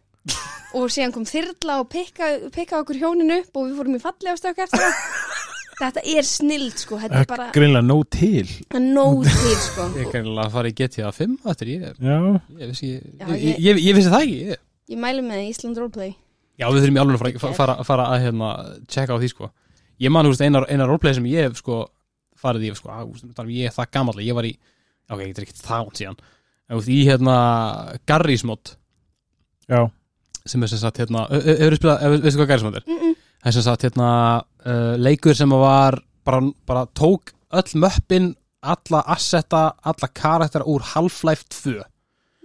og síðan kom þyrla og pikka, pikka okkur hjónin upp og við fórum í fallega stökk eftir það þetta er snild, sko, þetta er bara Greinlega nóg til er nóg til, sko Ég er kannilega að fara í GTA 5 eftir ég, Já, ég, vissi, ég, Já, ég, ég- ég, ég vissi það ekki ég. ég mælu með Ísland Roleplay Já, við þurfum í alveg að fara, fara, fara að hérna, checka á því sko Ég man, þú veist, eina, eina roleplay sem ég hef sko farið í, sko, að, þú veist, þar- ég er það gamall ég var í, ok, þetta er ekki það ánt síðan en þú veist, í hérna Garrys mod já sem er sem sagt, hérna, hefur spilað, veistu hvað Garrys mod er? mm -mm. Er sem sagt hérna uh, leikur sem var bara, bara tók öll möppin alla assetta, alla karaktera úr Half-Life 2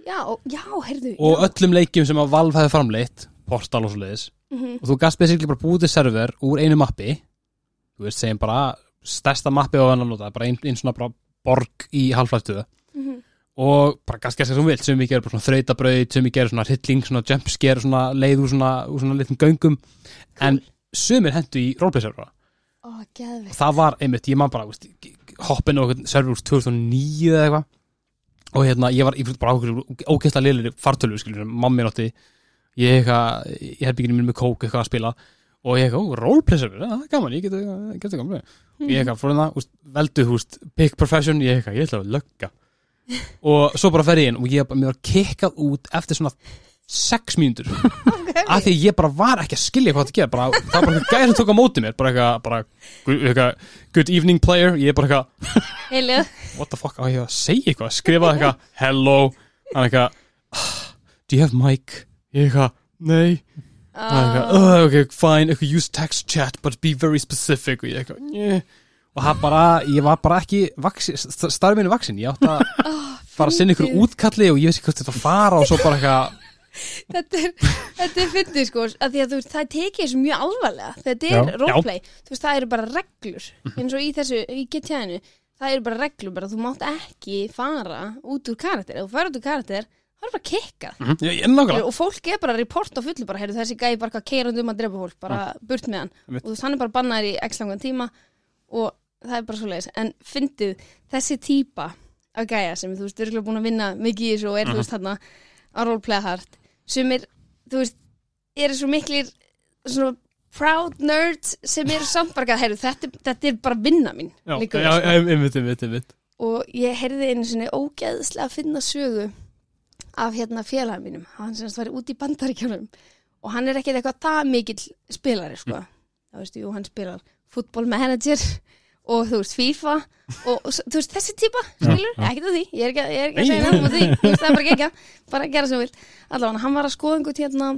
Já, já, heyrðu og já. öllum leikjum sem að Valve hefði framleitt Portal og svo leiðis Mhm. og þú gast basically bara búið til server úr einu mappi þú veist, segjum bara stærsta mappi á hennar nota, bara ein, ein svona bara borg í Half-Life 2 Mhm. og bara gast gæst sem þú vilt sem við gerum svona þrautabraut, sem við gerum svona hrylling, svona jumpscare, svona leið úr svona, úr svona litlum göngum en sumir hendu í roleplay-servera Ó, og það var einmitt, ég man bara hoppin og server úr 2009 eða eitthvað. Og hérna, ég var bara ákveður ógeðslega liðlir fartölu, skiljur, mammi nátti ég eitthvað, ég herbygginu mín með kók eitthvað að spila. Og ég eitthvað, ó, roleplay server, ja, það er gaman, ég geti geti gaman og ég eitthvað, fór hérna, veldu, veist, pick profession, ég eitthvað, ég ætla að lögga. Og svo bara fer ég inn og ég mér var kikkað út eftir svona sex mínútur. Af því ég bara var ekki að skilja hvað það gera bara, það var bara eitthvað gæri sem tók á móti mér bara eitthvað, good evening player, ég er bara eitthvað what the fuck, á ég að segja eitthvað skrifa eitthvað, hello eitthvað, "Ah, do you have mic? Ég eitthvað, nei. Eitthvað, oh, ok, fine, eitthvað use text chat but be very specific. Og ég eitthvað, yeah. og það bara, ég var bara ekki minni vaksin, ég átti að fara að sinna ykkur útkalli og ég veist ekki hvort þetta fara og svo bara eitthvað Þetta er, þetta er fyndið sko að því að þú veist, það tekið þessu mjög alvarlega. Þetta er roleplay, þú veist, það eru bara reglur eins og í þessu, í getjæðinu það eru bara reglur, bara þú mátt ekki fara út úr karakter, ef þú fara út úr karakter það er bara Mhm, ég, ég, nákvæmlega, og fólk er bara að reporta á fullu bara, heyrðu þessi gæði bara keirandi um að drepa fólk bara burt með hann. Einmitt. og þú veist, hann er bara bannaður í x langan tíma og það er bara svo leiðis en fyndið, þessi típa af gæja sem þú veist, eru búin að vinna mikið í þessu og er, þú veist, þarna að roleplaya hard sem er, þú veist, eru svo miklir svona proud nerds sem eru samt bara, heyrðu, þetta, þetta er bara vinna mín já, líka já, sko. einmitt, einmitt, einmitt. Og ég heyrði einu sinni ógeðslega að finna sögu af hérna félagar mínum. Hann semst var út í bandaríkjunum og hann er ekkert eitthvað það mikill spilari sko, það veist, jú, hann spilar football manager og þú veist, FIFA og, og þú veist, þessi típa, skilur, ekkert af því ég er ekki, að- ég er ekki að segja nefnum á því. Þú veist, það er bara ekki bara gera sem þú vilt. Allavega, hann var að skoða einhvern hérna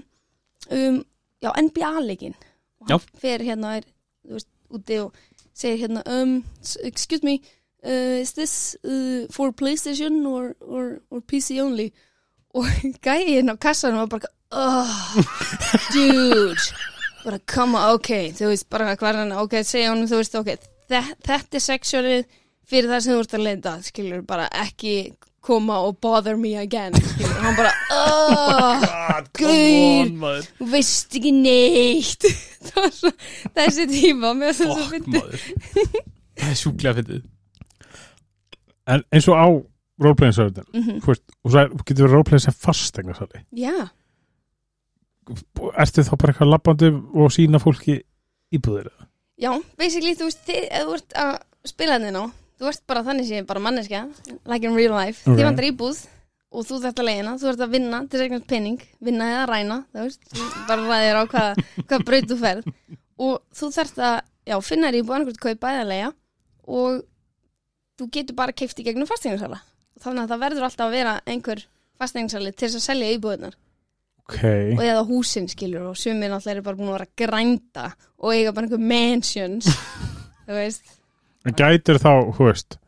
um, já, NBA-leikin og hann fer hérna og er, þú veist, úti og segir hérna um, excuse me uh, is this uh, for Playstation or, or, or PC only? Og gæinn á kassanum var bara oh, dude. Bara come on, ok þú veist bara hvað er hann, ok, segja honum þú veist, ok, þetta er sexualið fyrir það sem þú ert að leita skilur, bara ekki koma og bother me again skilur, hann bara oh, Gaur. maður. þú veist ekki neitt. Svo, þessi tíma með þess að maður. Það er sjúklega fyndið. En eins og á roleplayin serverinn Mhm. þú veist, og það er- getur verið roleplayin sem fastegna sali já, Ertu þá bara eitthvað labbandi og sína fólki íbúðir eða? Já, basically þú veist, þið, ef þú ert að spila þinn á þú ert bara þannig sem bara manneskja like in real life, Ok. þið vantar íbúð og þú þarft að leiðina, þú ert að vinna til regnast penning, vinna eða ræna þú veist, þú bara ræðir á hvað hvað braut þú ferð. Og þú þarft að já, finna þér íbúð annarkvæmt kaupa eða leiða og þú getur bara keift í gegnum fastegnarsala þannig að það verður alltaf að vera einhver fastegnarsali til þess að selja íbúðunar Ok, og eða húsin skilur og sumir náttúrulega eru bara búin að vera grænda og eiga bara einhver mansions þú veist. En gætur þá, hú veist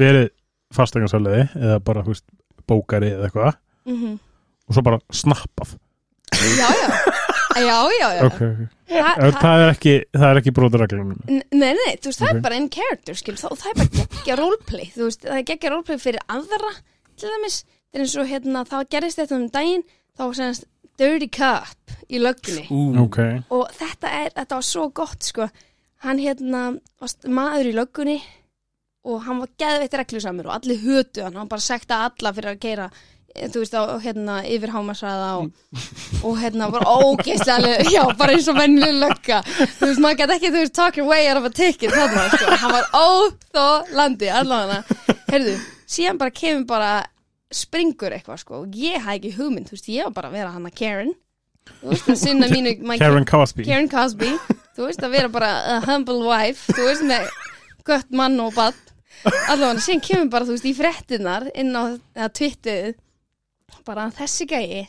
verið fastegnarsaliði eða bara, hú veist, bókari eða eitthvað? Mm og svo bara snappað. Já já. Já já, já. Ok, ok. Þa, Það, það er ekki, það er ekki brotareglunum N- Nei, nei, þú veist, það Ok. er bara in character, skil, þá, það er bara geggja roleplay, veist, það er geggja roleplay fyrir aðra, til dæmis, það er eins og hérna, þá gerist þetta um daginn, þá semst Dirty Cup í löggunni. Ú, Ok, og þetta er, þetta var svo gott, sko, hann hérna, varst maður í löggunni og hann var geðveitt reglusamur og allir hötu hann, hann bara sekta alla fyrir að keira þú veist, á, hérna, yfir hámasraða og, og hérna, bara ógeðslega já, bara eins og vennileg lögga. Þú veist, maður gæti ekki, þú veist, talk your way out of a ticket þarna, sko, hann var óþólandi allavega, heyrðu síðan bara kemur bara springur eitthvað, sko, og ég hafði ekki hugmynd þú veist, ég var bara að vera hann að Karen. Veist, að sinna mínu Karen Cosby. Karen Cosby. Þú veist að vera bara a humble wife þú veist með gött mann og bann allavega síðan kemur bara þú veist í frettinnar inn á eða twittið bara þessi gæi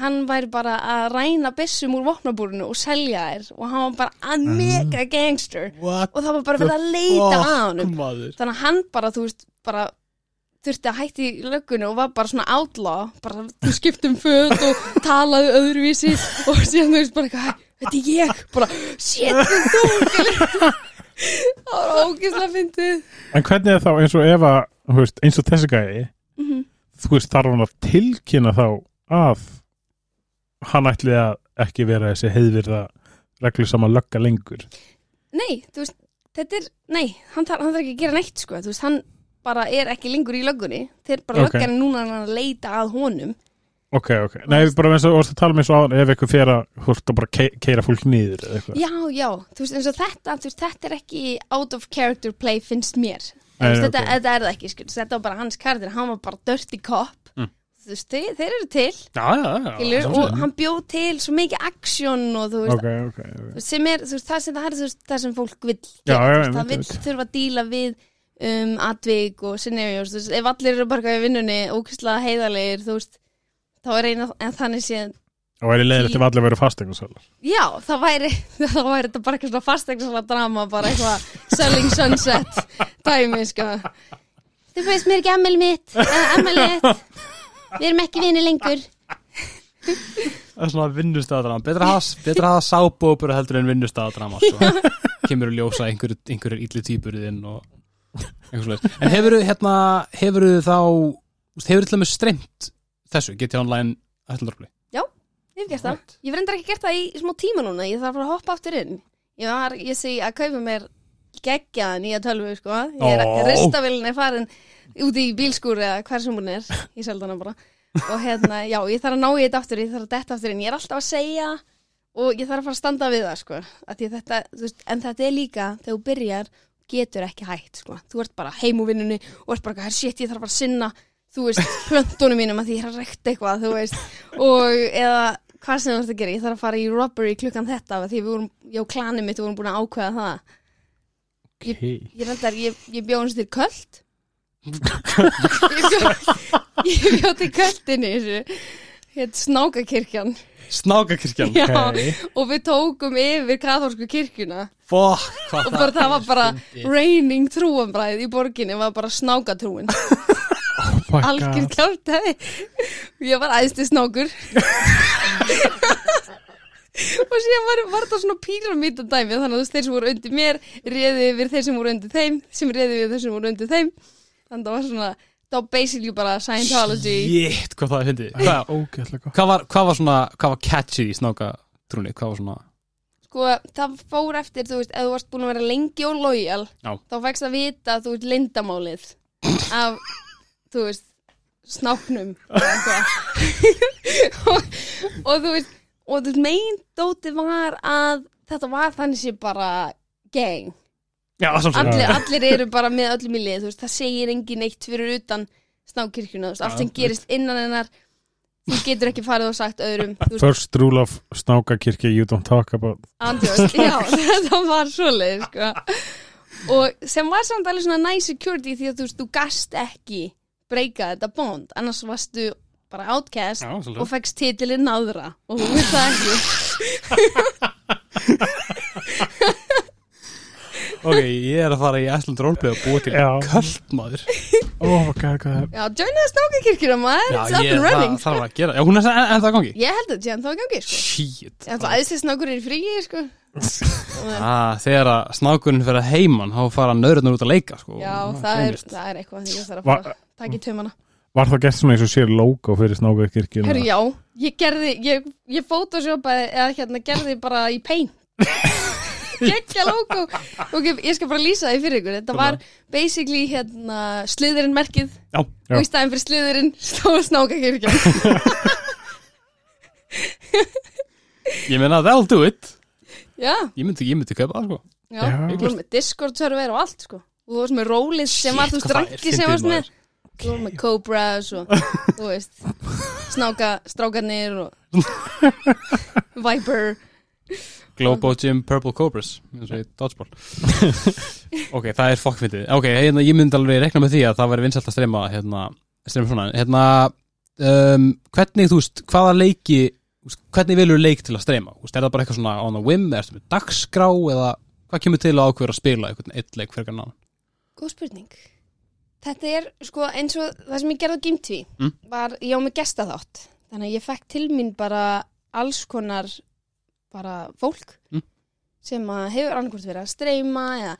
hann væri bara að ræna byssum úr vopnabúrinu og selja þær og hann var bara að mega gangster. What og það var bara verið að leita að honum. maður? Þannig að hann bara, þú veist, bara þurfti að hætti í löggunni og var bara svona outlaw, bara þú skiptum föt og talaði öðruvísi og síðan þú veist bara eitthvað, "Hæ, þetta er ég. Bara, shit, þetta er þú. Það var ógeðslega fyndið. En hvernig er þá eins og að þú veist, eins og þessi gæði Mhm. þú veist, þarf hann að tilkynna þá að hann ætli að ekki vera þessi heiðvirða reglu sama lögga lengur? Nei, þú veist, þetta er nei, hann þarf, hann þarf ekki að gera neitt sko, þú veist, hann bara er ekki lengur í löggunni. Þeir bara Ok. okay. löggan núna að leita að honum. Ok, ok, nei, bara eins og þú varst að tala með eins og áðan ef eitthvað fer að, veist, að bara ke- keira fólk niður eða eitthvað. Já, já, þú veist, eins og þetta þú veist, þetta er ekki out of character play finnst mér, Nei, þú veist, þetta, ok. þetta er það ekki skil, þetta var bara hans karakter, hann var bara dirty cop. Mm. þú veist, þeir, þeir eru til. Já, já, já skilur, og hann bjóð til svo mikið action og þú veist, Ok, ok, ok. þú veist, sem er þú veist, það, sem, það er þú veist, það sem fólk vil það vil þurfa að díla við um, atvik og scenarios. Þú veist, ef allir eru bara í vinnunni ókvæslega heiðalegir, þú veist þá er eina, en þannig sé Og væri leiðilegt ef allir verið fastegnarsölar já, það væri þá væri þetta bara eitthvað svona fastegna drama, bara eitthvað selling sunset dæmi, sko. Þú veist mér ekki ammæli mitt eða ammæli mitt við erum ekki vinni lengur. Það er svona vinnustæðadrama Betra að hafa, sábópur heldur en vinnustæðadrama sko. Kemur að ljósa einhverju, einhverju illi týpuriðinn og einhvers leið En hefur hérna, hefur þá hefur til dæmis streymt þessu GT Online ætlundarfli Ég hef gert það. Ég verður ekki gert það í smá tíma núna. Ég þarf bara að hoppa aftur inn. Ég var, ég segi að kaupa mér geggjaða nýja tölvu, sko. Ég er, Ó. ristavélina er farin úti í bílskúr eða hver sem hún er. Ég seldi hana bara. Og hérna, já, ég þarf að ná í þetta aftur, ég þarf að detta aftur inn. Ég er alltaf að segja og ég þarf að fara að standa við það, sko. Þetta, veist, en þetta er líka, þegar þú byrjar, getur ekki hægt, sko. Þú ert bara heim úr vinnunni og ert bara, hér, shit, ég þarf bara að sinna þú veist, plöntunum mínum að því ég er að rekta eitthvað, þú veist, og eða hvað sem þú ert að gera, ég þarf að fara í robbery klukkan þetta, því við vorum, ég og klanið mitt vorum búin að ákveða það. Ok Ég reyndar, ég, ég bjóð hans til köld. ég bjóð, ég til köldinni, hétt snákakirkjan. Snákakirkjan. Já, Ok. og við tókum yfir katholsku kirkjuna. Hvað og bara það var bara raining trúanbræð í borginni var bara snákatrúin. Oh algjör kjátaði ég var æðsti snákur. Og síðan var, var þetta svona píramítadæmi þannig að þeir sem voru undir mér réði yfir þeir sem voru undir þeim sem réði yfir þeir sem voru undir þeim. Þannig að það var svona, var basically bara Scientology. Jétt, hvað það er fyndið. Hvað Ógeðslega gott. Hvað var, hvað var svona, hvað var catchy í snákatrúni Hvað var svona? Sko, það fór eftir, þú veist, ef þú varst búin að vera lengi og lojal Já. þá fækst að vita, þú veist, lindamálið af, þú veist snáknum eða eitthvað. og, og þú veist og þú veist, megin dóti var að þetta var þannig sé bara gang, Já, svolítið allir, allir eru bara með öllum í lið, veist, það segir engin neitt fyrir utan snákirkjuna, veist, allt sem gerist innan hennar þú getur ekki farið og sagt öðrum First rule of snákakirkja you don't talk about. Andjóst, já, þetta var svoleið sko. og sem var samt alveg svona nice security því að þú veist, þú gast ekki breyka þetta bond, annars varstu bara outcast Já, svolítið. og fegst titilinn náðra og þú veit það ekki Ok, ég er að fara í Æsland Roleplay og búa til Já. kvöldmaður Oh god, er Já, joina snákakirkjuna maður, Já, it's up and það running þarf að gera Já, hún er en það gangi Ég held að þetta sé ennþá í gangi sko. Shit Ég ætla að æðsli snákur er í fríi sko. ah, Þegar að snákurinn fyrir að heiman þá fara nöðrunar út að leika sko. Já, það er, það er eitthvað því að Va- fara að taka í tömana Var það gert svona eins og sér logo fyrir snákakirkjuna? Herru, já, ég gerði, ég, ég í Gekkja logo. Ok, ég skal bara lýsa því fyrir ykkur. Þetta var basically hérna sliðurinn merkið. Já, og í staðin fyrir sliðurinn stóð snákakirkjan ég meina that'll do it. Já, Ég myndi, ég myndi það sko. Já, Já. Discord server og allt sko. Og þú varst með Rólið sem var þú það strakki sem með. maður. Þú varst með Cobras og þú veist Snáka, strákarnir og Viper Globo Gym Purple Cobras eins og í Dodgeball. Ok, það er fokkfyndið. Ok, hérna, ég myndi alveg rekna með því að það væri vinsælt að streyma hérna, streyma svona. Hérna, um, hvernig, þú veist, hvaða leiki hvernig vilur leik til að streyma Þú veist, er það bara eitthvað svona on a whim, er það með dagskrá eða hvað kemur til að ákveður að spila einhvern eitt leik fyrir kannan Góð spurning. Þetta er sko eins og það sem ég gerði á Gimtví Mm. var, ég á mig gesta þátt þannig að ég fekk til mín bara alls konar bara fólk Mm. sem hefur annarkvort verið að streyma eða,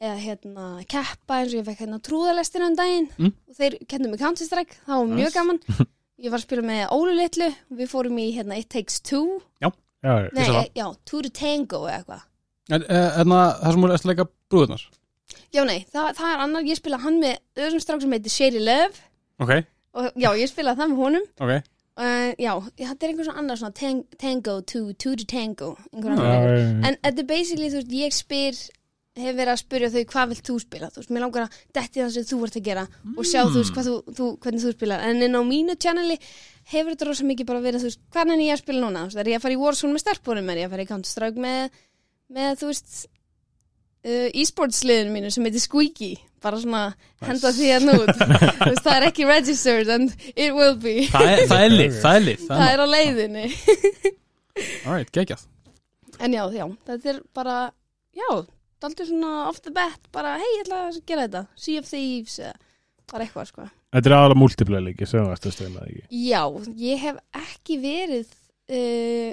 eða hérna keppa eins og ég fekk hérna trúðalestina um daginn Mm. og þeir kennum mig Counter-Strike, það var mjög gaman. Ég var að spila með Ólu Litlu við fórum í hérna It Takes Two. Já, já. Nei, e, já, Two to Tango eða eitthvað. En uh, það sem voru eftir að leika brúðunar Já, nei, það, það er annar, ég spila hann með öðrum strák sem heitir Shady Love. Ok, og já, ég spila það með honum. Ok uh, Já, þetta er einhver svona annar svona tang, Tango to, to the Tango Já. En þetta er basically, þú veist, ég spyr hef verið að spyrja þau hvað vilt þú spila? Þú veist, mér langar að detti það sem þú vart að gera og sjá þú veist hvað þú, þú, hvernig þú spilar. En inn á mínu channeli hefur þetta rosa mikið bara verið þú veist, hvernig er ég að spila núna? Þú veist, er ég að fara í Warzone með stelpunum? Er ég að fara í Counter-Strike með, með þú veist uh, e-sports liðinu mínu sem heitir Squeaky bara svona henda því að nút þú veist, það er ekki registered and it will be. Það er, það er lið, það er lið það er á leiðinni. Alright, geggjað. En já, já, þetta er bara, já, daldur svona off the bat, bara, hei, ég ætla að gera þetta, Sea of Thieves, eða bara eitthvað, sko. Þetta er aðalega multiplayer leiki sem þú varst að steyna ekki? Já, ég hef ekki verið uh,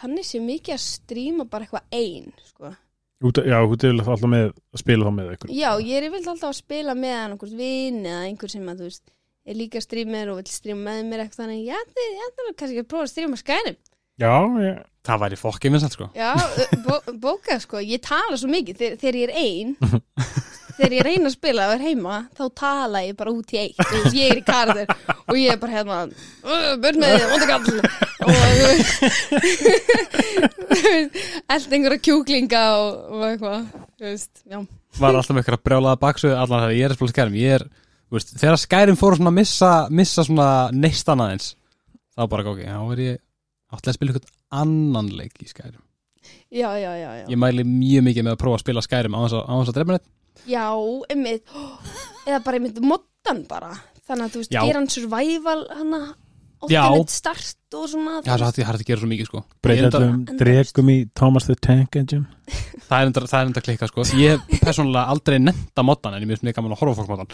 þannig sem mikið að stríma bara eitthvað ein, sko. Út, Já, þú er alltaf með að spila þá með ykkur Já, ég er yfirleitt alltaf að spila með hann okkur vin eða einhver sem að, þú veist, er líka streamer og vil streama með mér eitthvað þannig, já, þið, ég ætla kannski að prófa að streama skænum. Já, já, Það væri fokkið minnst sko. Já, bó, bóka sko, ég tala svo mikið. Þegar, þegar ég er ein þegar ég ein að spila og er heima þá tala ég bara út í eitt. Veist, ég er í karðir og ég er bara hérna "Uh, börn með þið, ondagall og eld einhverja kjúklinga og, og eitthvað þú veist, já, Var alltaf með eitthvað brjálaða baksu Allan þegar ég er að spila skærum Ég er, þú veist, þegar skærum fóru svona að missa Missa svona neistan aðeins Þá bara, ok, þá er ég Átti að spila eitthvað annan leik í skærum já, já, já, já. Ég mæli mjög mikið með að prófa að spila skærum Á þess að, að drepa neitt já einmitt. Eða bara einmitt moddan bara. Þannig að þú veist, Já. gera hann survival hana, Já. ultimate start og svona Já, það er hægt að gera svo mikið sko. Ég breyta er enda- allum dregum í Thomas the Tank Engine. Það er enda, það er enda klikka sko. Ég hef persónulega aldrei nefnda moddan En ég mjög gaman að horfa á fólk moddan.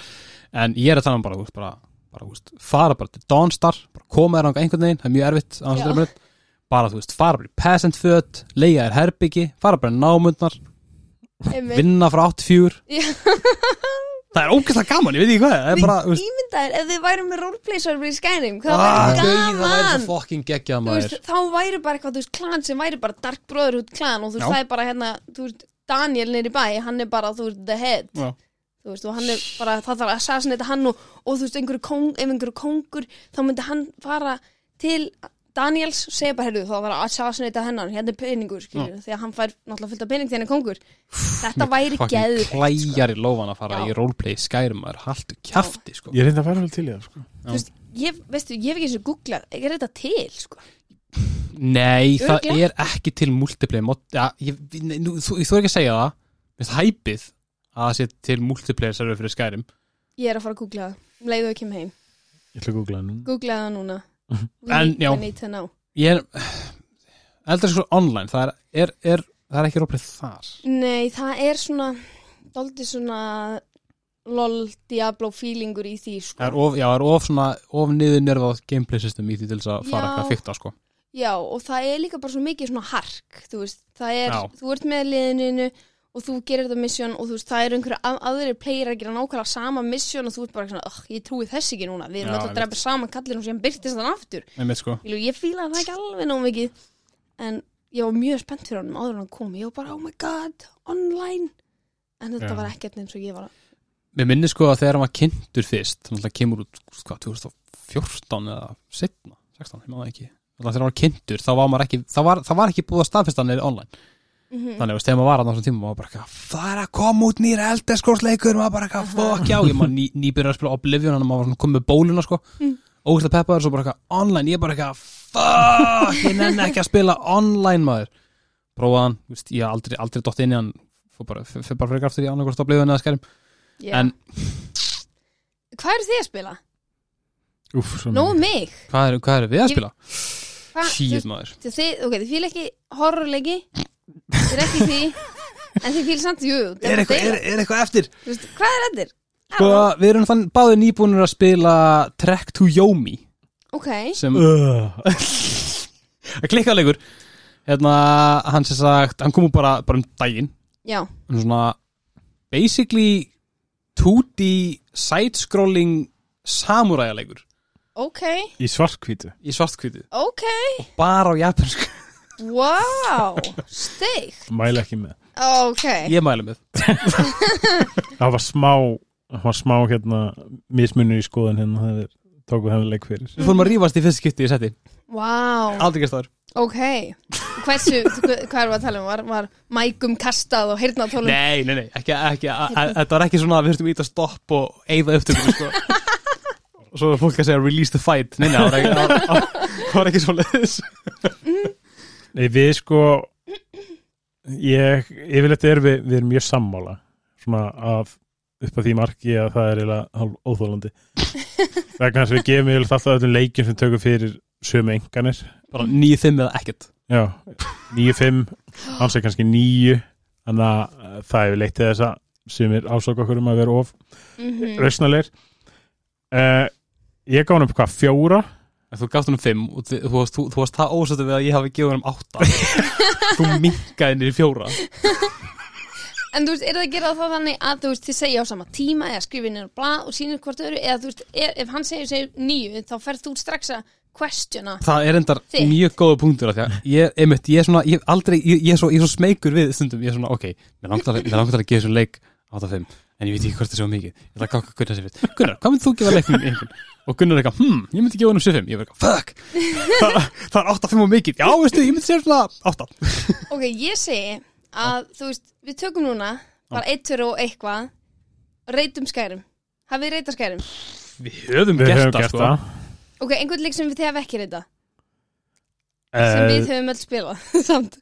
En ég er að tala um bara, þú veist, bara, bara þú veist, Fara bara til Dawnstar bara Koma þér ánga einhvern veginn, það er mjög erfitt á þess Já. að drepa neitt Bara, þú veist, fara bara í peasant föt Leia þér herbyggi, fara bara í námundnar Vinna frá 84 Já. Það er ógæslega gaman, ég veit ekki hvað Það er bara, þú veist Ímyndaðir, ef þið værum með roleplay server í Skyrim, ah, hvað væri Það væri gaman? svo fucking geggjað Þú maður veist, þá væri bara eitthvað, þú veist, klan sem væri bara Dark Brotherhood klan og þú veist, Já. það er bara hérna, þú veist, Daniel nýri bæ, hann er bara, þú veist, the head Já. þú veist, og hann er bara, það þarf að assassinata hann og, og þú veist, einhverju kong, ef einhverju kongur þá myndi hann fara til Daniels segja bara, heyrðu, þá var að assassinata hennar, hérna er peningur, skilur því að hann fær náttúrulega fullt af pening þegar hann er kongur. Þetta væri Fucking geðveikt, sko. klæjar í lófan að fara Já. í roleplay skærum maður Haltu kjafti, sko. Ég reyndi að fara vel til í það sko. þú veist, ég, veistu, ég hef ekki eins og googlað, er þetta til, sko? Nei, það Örugglega. er ekki til multiplayer mod, ja, ég, nú, þú, ég þú ekki að segja það. Mér finnst hæpið að það sé til multiplayer server fyrir Skyrim. Ég er að fara að googla það, um leið og ég kem heim. Ég ætla að googla það nú Googla það núna En, já. Ég er Eldar sko online, það er, er, er, það er ekki roleplay þar Nei, það er svona Dóldi svona LOL Diablo feelingur í því sko. Er of, já, það er of svona, of niður nörfað gameplay system í því til þess að fara eitthvað að fykta, sko Já, og það er líka bara svo mikið svona hark Þú veist, það er, Já. þú ert með liðinu og þú gerir þetta mission og þú veist, það eru einhverju að, aðrir player að gera nákvæmlega sama mission og þú ert bara svona, oh, ég trúi þess ekki núna. Við erum alltaf að drepa saman kallinu sem byrtist þann aftur. Nei, mitt, sko. Skilu, ég fíla það ekki alveg nóg mikið. En ég var mjög spennt fyrir honum áður en hann kom. Ég var bara, oh my god, online. En þetta Já. var ekkert eins og ég var að Mér minni sko að þegar hann var kynntur fyrst Þannig að kemur út, hvað, 2014 eða 17, 16, ég maður ekki. Þannig að þegar hann var kynntur, þá var ekki Það var, það var ekki búið að staðfesta hann er online mm Þannig að þegar maður var að þessum tíma maður bara eitthvað, það er að koma út nýra eldeskórsleikur maður bara eitthvað, fokk já, ég maður ný, nýbyrjar að spila Oblivion, þannig að maður komið með bóluna sko, Mm. ógæslega peppaður svo bara eitthvað online, ég bara eitthvað, fuck ég nenni ekki að spila online maður veist, ég haf aldrei, aldrei dótt inn í hann, fór bara, fyrir bara frekar aftur í annarkvæmst Oblivion eða skærim, yeah. en Hvað eru þið að spila? Úf, Nóu mikið. mig Hvað er, hvað er við að Ég- spila? Veist, maður þið, þið- ok, þið er ekki því. En þið fíla samt, jú, þetta Er eitthvað, er, er eitthvað eftir? Þú veist, Hvað er eftir? Sko, við erum þann báðið nýbúinur að spila Trek to Yomi Ok, sem að klikka leikur. Hérna, hann sem sagt, hann kom úr bara, bara um daginn. Já, hann er svona basically 2D side-scrolling samuræja leikur ok, Í svartkvítu í svartkvítu ok. Og bara á japansku Wow, steik. Mæla ekki með. Ok, ég mæli með. Það var smá Það var smá hérna mismunur í skoðan hérna þegar við tókum þennan leik fyrir. Við fórum að rífast í fyrst skipti í seti. Wow, aldrei gæst þar ok. Hversu, hvað erum við að tala um? Var, var mækum kastað og heyrnatólum? nei, nei, nei, ekki, ekki þetta var ekki svona að við þurftum ít að stopp og eigða upptökum sko. og svo er fólk að segja release the fight. Nei, nei, það var ekki, það var- það var ekki svo leiðis Nei, við sko ég, yfirleitt er við, við erum mjög sammála svona af upp að því marki að það er eiginlega hálf óþólandi vegna þess að við gefum yfirleitt alltaf öllum leikjum sem tökum fyrir sömu enganir bara 9-5 eða ekkert. Já, 9-5 hans er kannski 9 þannig að uh, það er leitt til þess að sem er ásaka okkur um að vera of Mhm. rausnalegir uh, ég gáði um hvað, fjóra En þú gafst hann um 5 og þú varst, þú, þú varst það ósættu við að ég hafi gefið hann um 8 Þú minkaði niður í fjóra. En þú veist, er það að gera það þannig að þú veist, þið segja á sama tíma eða skrifa inn í blað og sýnir hvort öðru eða þú veist, er, ef hann segir, segir nýju þá ferð þú strax að questiona Það er endar Þitt. mjög góða punktur af því að ég, einmitt, ég er svona, ég hef aldrei, ég, ég, er svo, ég er svo smeykur við stundum, ég er svona, ok, mér langt að, mér langt að gefa þessum leik 8-5, en ég veit ekki hvort það er svo mikið, ég ætla að gáka Gunnar sér fyrst, Gunnar, hvað myndir þú gefa leiknum einhvern? Og Gunnar er eitthvað, hm, ég myndi gefa hann um 7-5, ég verð eitthvað, fuck, það, það er 8-5 og mikið, já, veistu, ég myndi segja svona 8. Ok, ég segi að þú veist, við tökum núna bara eittur og eitthvað reytum skærum. Hafið þið reytað skærum? Við höfum við gert höfum það, gert sko. það. Ok, einhvern leik sem við þið hafa ekki reytað? Sem Eh, við höfum öll spilað samt.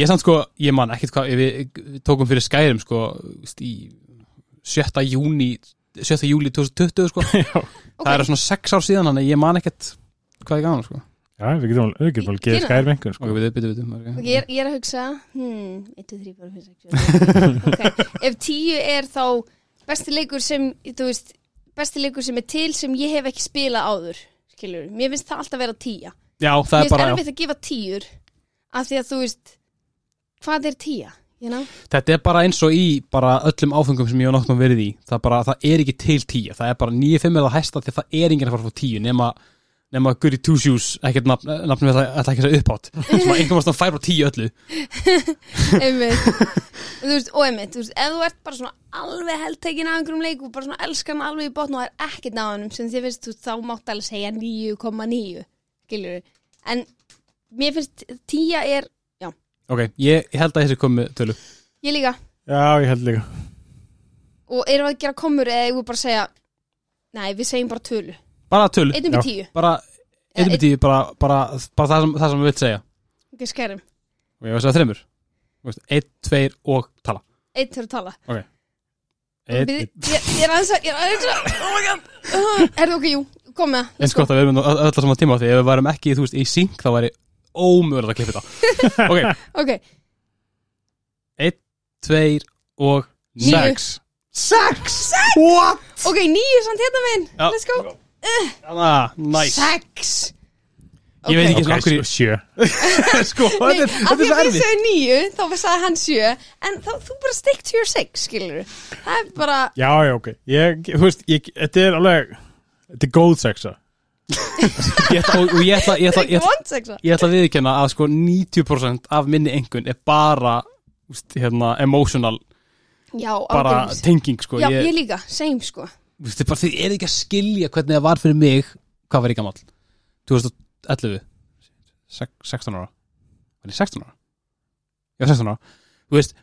Ég samt sko, ég man ekkert hvað við, við tókum fyrir skærum sko í 7. júni 7. júli 2020 sko Ok, það er svona 6 ár síðan þannig að ég man ekkert hvað ég gaf hann sko já, við getum alveg- alveg geða skæri með einhvern sko. við við við við ok, ég, er, ég er að hugsa hmm, 1, 2, 3, 4, 5, 6, 7 Ok, ef 10 er þá besti leikur sem, þú veist besti leikur sem er til sem ég hef ekki spilað áður skilur, mér finnst það alltaf vera 10 Já, það Mér er finnst bara, já. erfitt að gefa 10 af því að þú veist hvað er 10, you know? Þetta er bara eins og í bara öllum áfengum sem ég hef nokkuð verið í. Það, bara, það er ekki til 10, það er bara 9-5 eða hæsta því að það er enginn að fara að fá 10 nema, nema Goody Two Shoes ekkert nafn, nafnum við það ekki að upphátt. Sem að einhvern varst að færa á 10 öllu. Einmitt. Þú veist, og einmitt, þú veist, ef þú ert bara svona alveg heldtekin af einhverjum leik og bara svona elskar hann alveg í botn og er ekkert náðanum sem þið finnst, þú þá mátt alveg segja 9,9 skilur en mér finnst 10 er, Ok, ég, ég held að þessi komi tölu. Ég líka. Já, ég held líka. Og erum við að gera komur eða ég vil bara segja nei, við segjum bara tölu. Bara tölu, 1 um Já. 10, bara, Eða einn byrti, bara, bara, bara það, sem, það sem við vilt segja. Ekki skærum og ég var að segja þreymur Þú veist, einn, tveir og tala. 1 fyrir að tala. Einn, Við, ég, ég er aðeins að, ég er aðeins að oh my god, uh, er það ok, jú, kom með það. Eins gott að við erum öll að saman tíma á því ef við værum ekki, þú veist, í sync þá væri ómögulegt að klippa þetta. Ok, ok, tveir og Níu. sex. Sex, what? ok, nýju samt hérna minn. Já. let's go, Ah, nice. Sex. Ég veit ekki ok, svona okkur sjö- sjö. Sko, þetta Nei, er, af þetta því er svo að við erfið sögum nýju þá sagði hann sjö en þá, þú bara stick to your six skilur það er bara já, já, ok. Ég, þú veist, ég, þetta er alveg þetta er góð sexa ég ætla, og, og ég ætla, ég ætla, ég ætla, ég ætla að viðkjanna að sko 90% af minni engun er bara veist, hérna, emotional já, bara ágæmis tenging sko. Já, ég, ég líka, same sko. Þið bara, þið er ekki að skilja hvernig það var fyrir mig hvað var ég gamall. 2011 Sek- 16 ára. Var ég 16 ára? Já 16 ára. Þú veist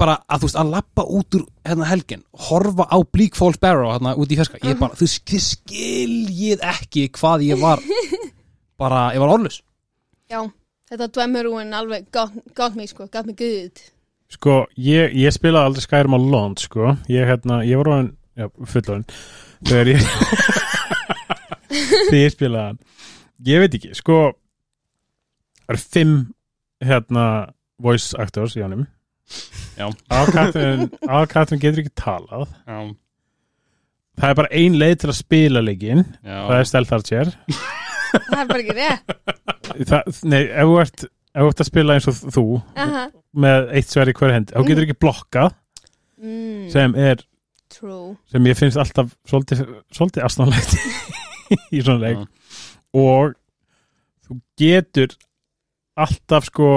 bara að þú veist að lappa út úr hérna helgin horfa á Bleak Falls Barrow hérna út í ferska ég bara þú skiljið ekki hvað ég var bara ég var orðlus já, þetta dvemurúin alveg got mig sko, got mig good. Sko, ég, ég spilaði aldrei Skyrim á launch sko, ég, hérna, ég var orðin já, fullorinn þegar ég þegar ég spilaði hann. Ég veit ekki, sko það eru fimm hérna voice actors í honum Já. aðkatrin getur ekki talað. Já, það er bara ein leið til að spila leikin það já, er Stelfartsér það er bara ekki rétt. Það, nei, ef þú ert ef þú ert að spila eins og þú Aha. með eitt sver í hver hendi, þá getur ekki blokkað mm, sem er, True. sem ég finnst alltaf svolítið, svolítið aðstæðanlegt í svona leik. Já. og þú getur alltaf sko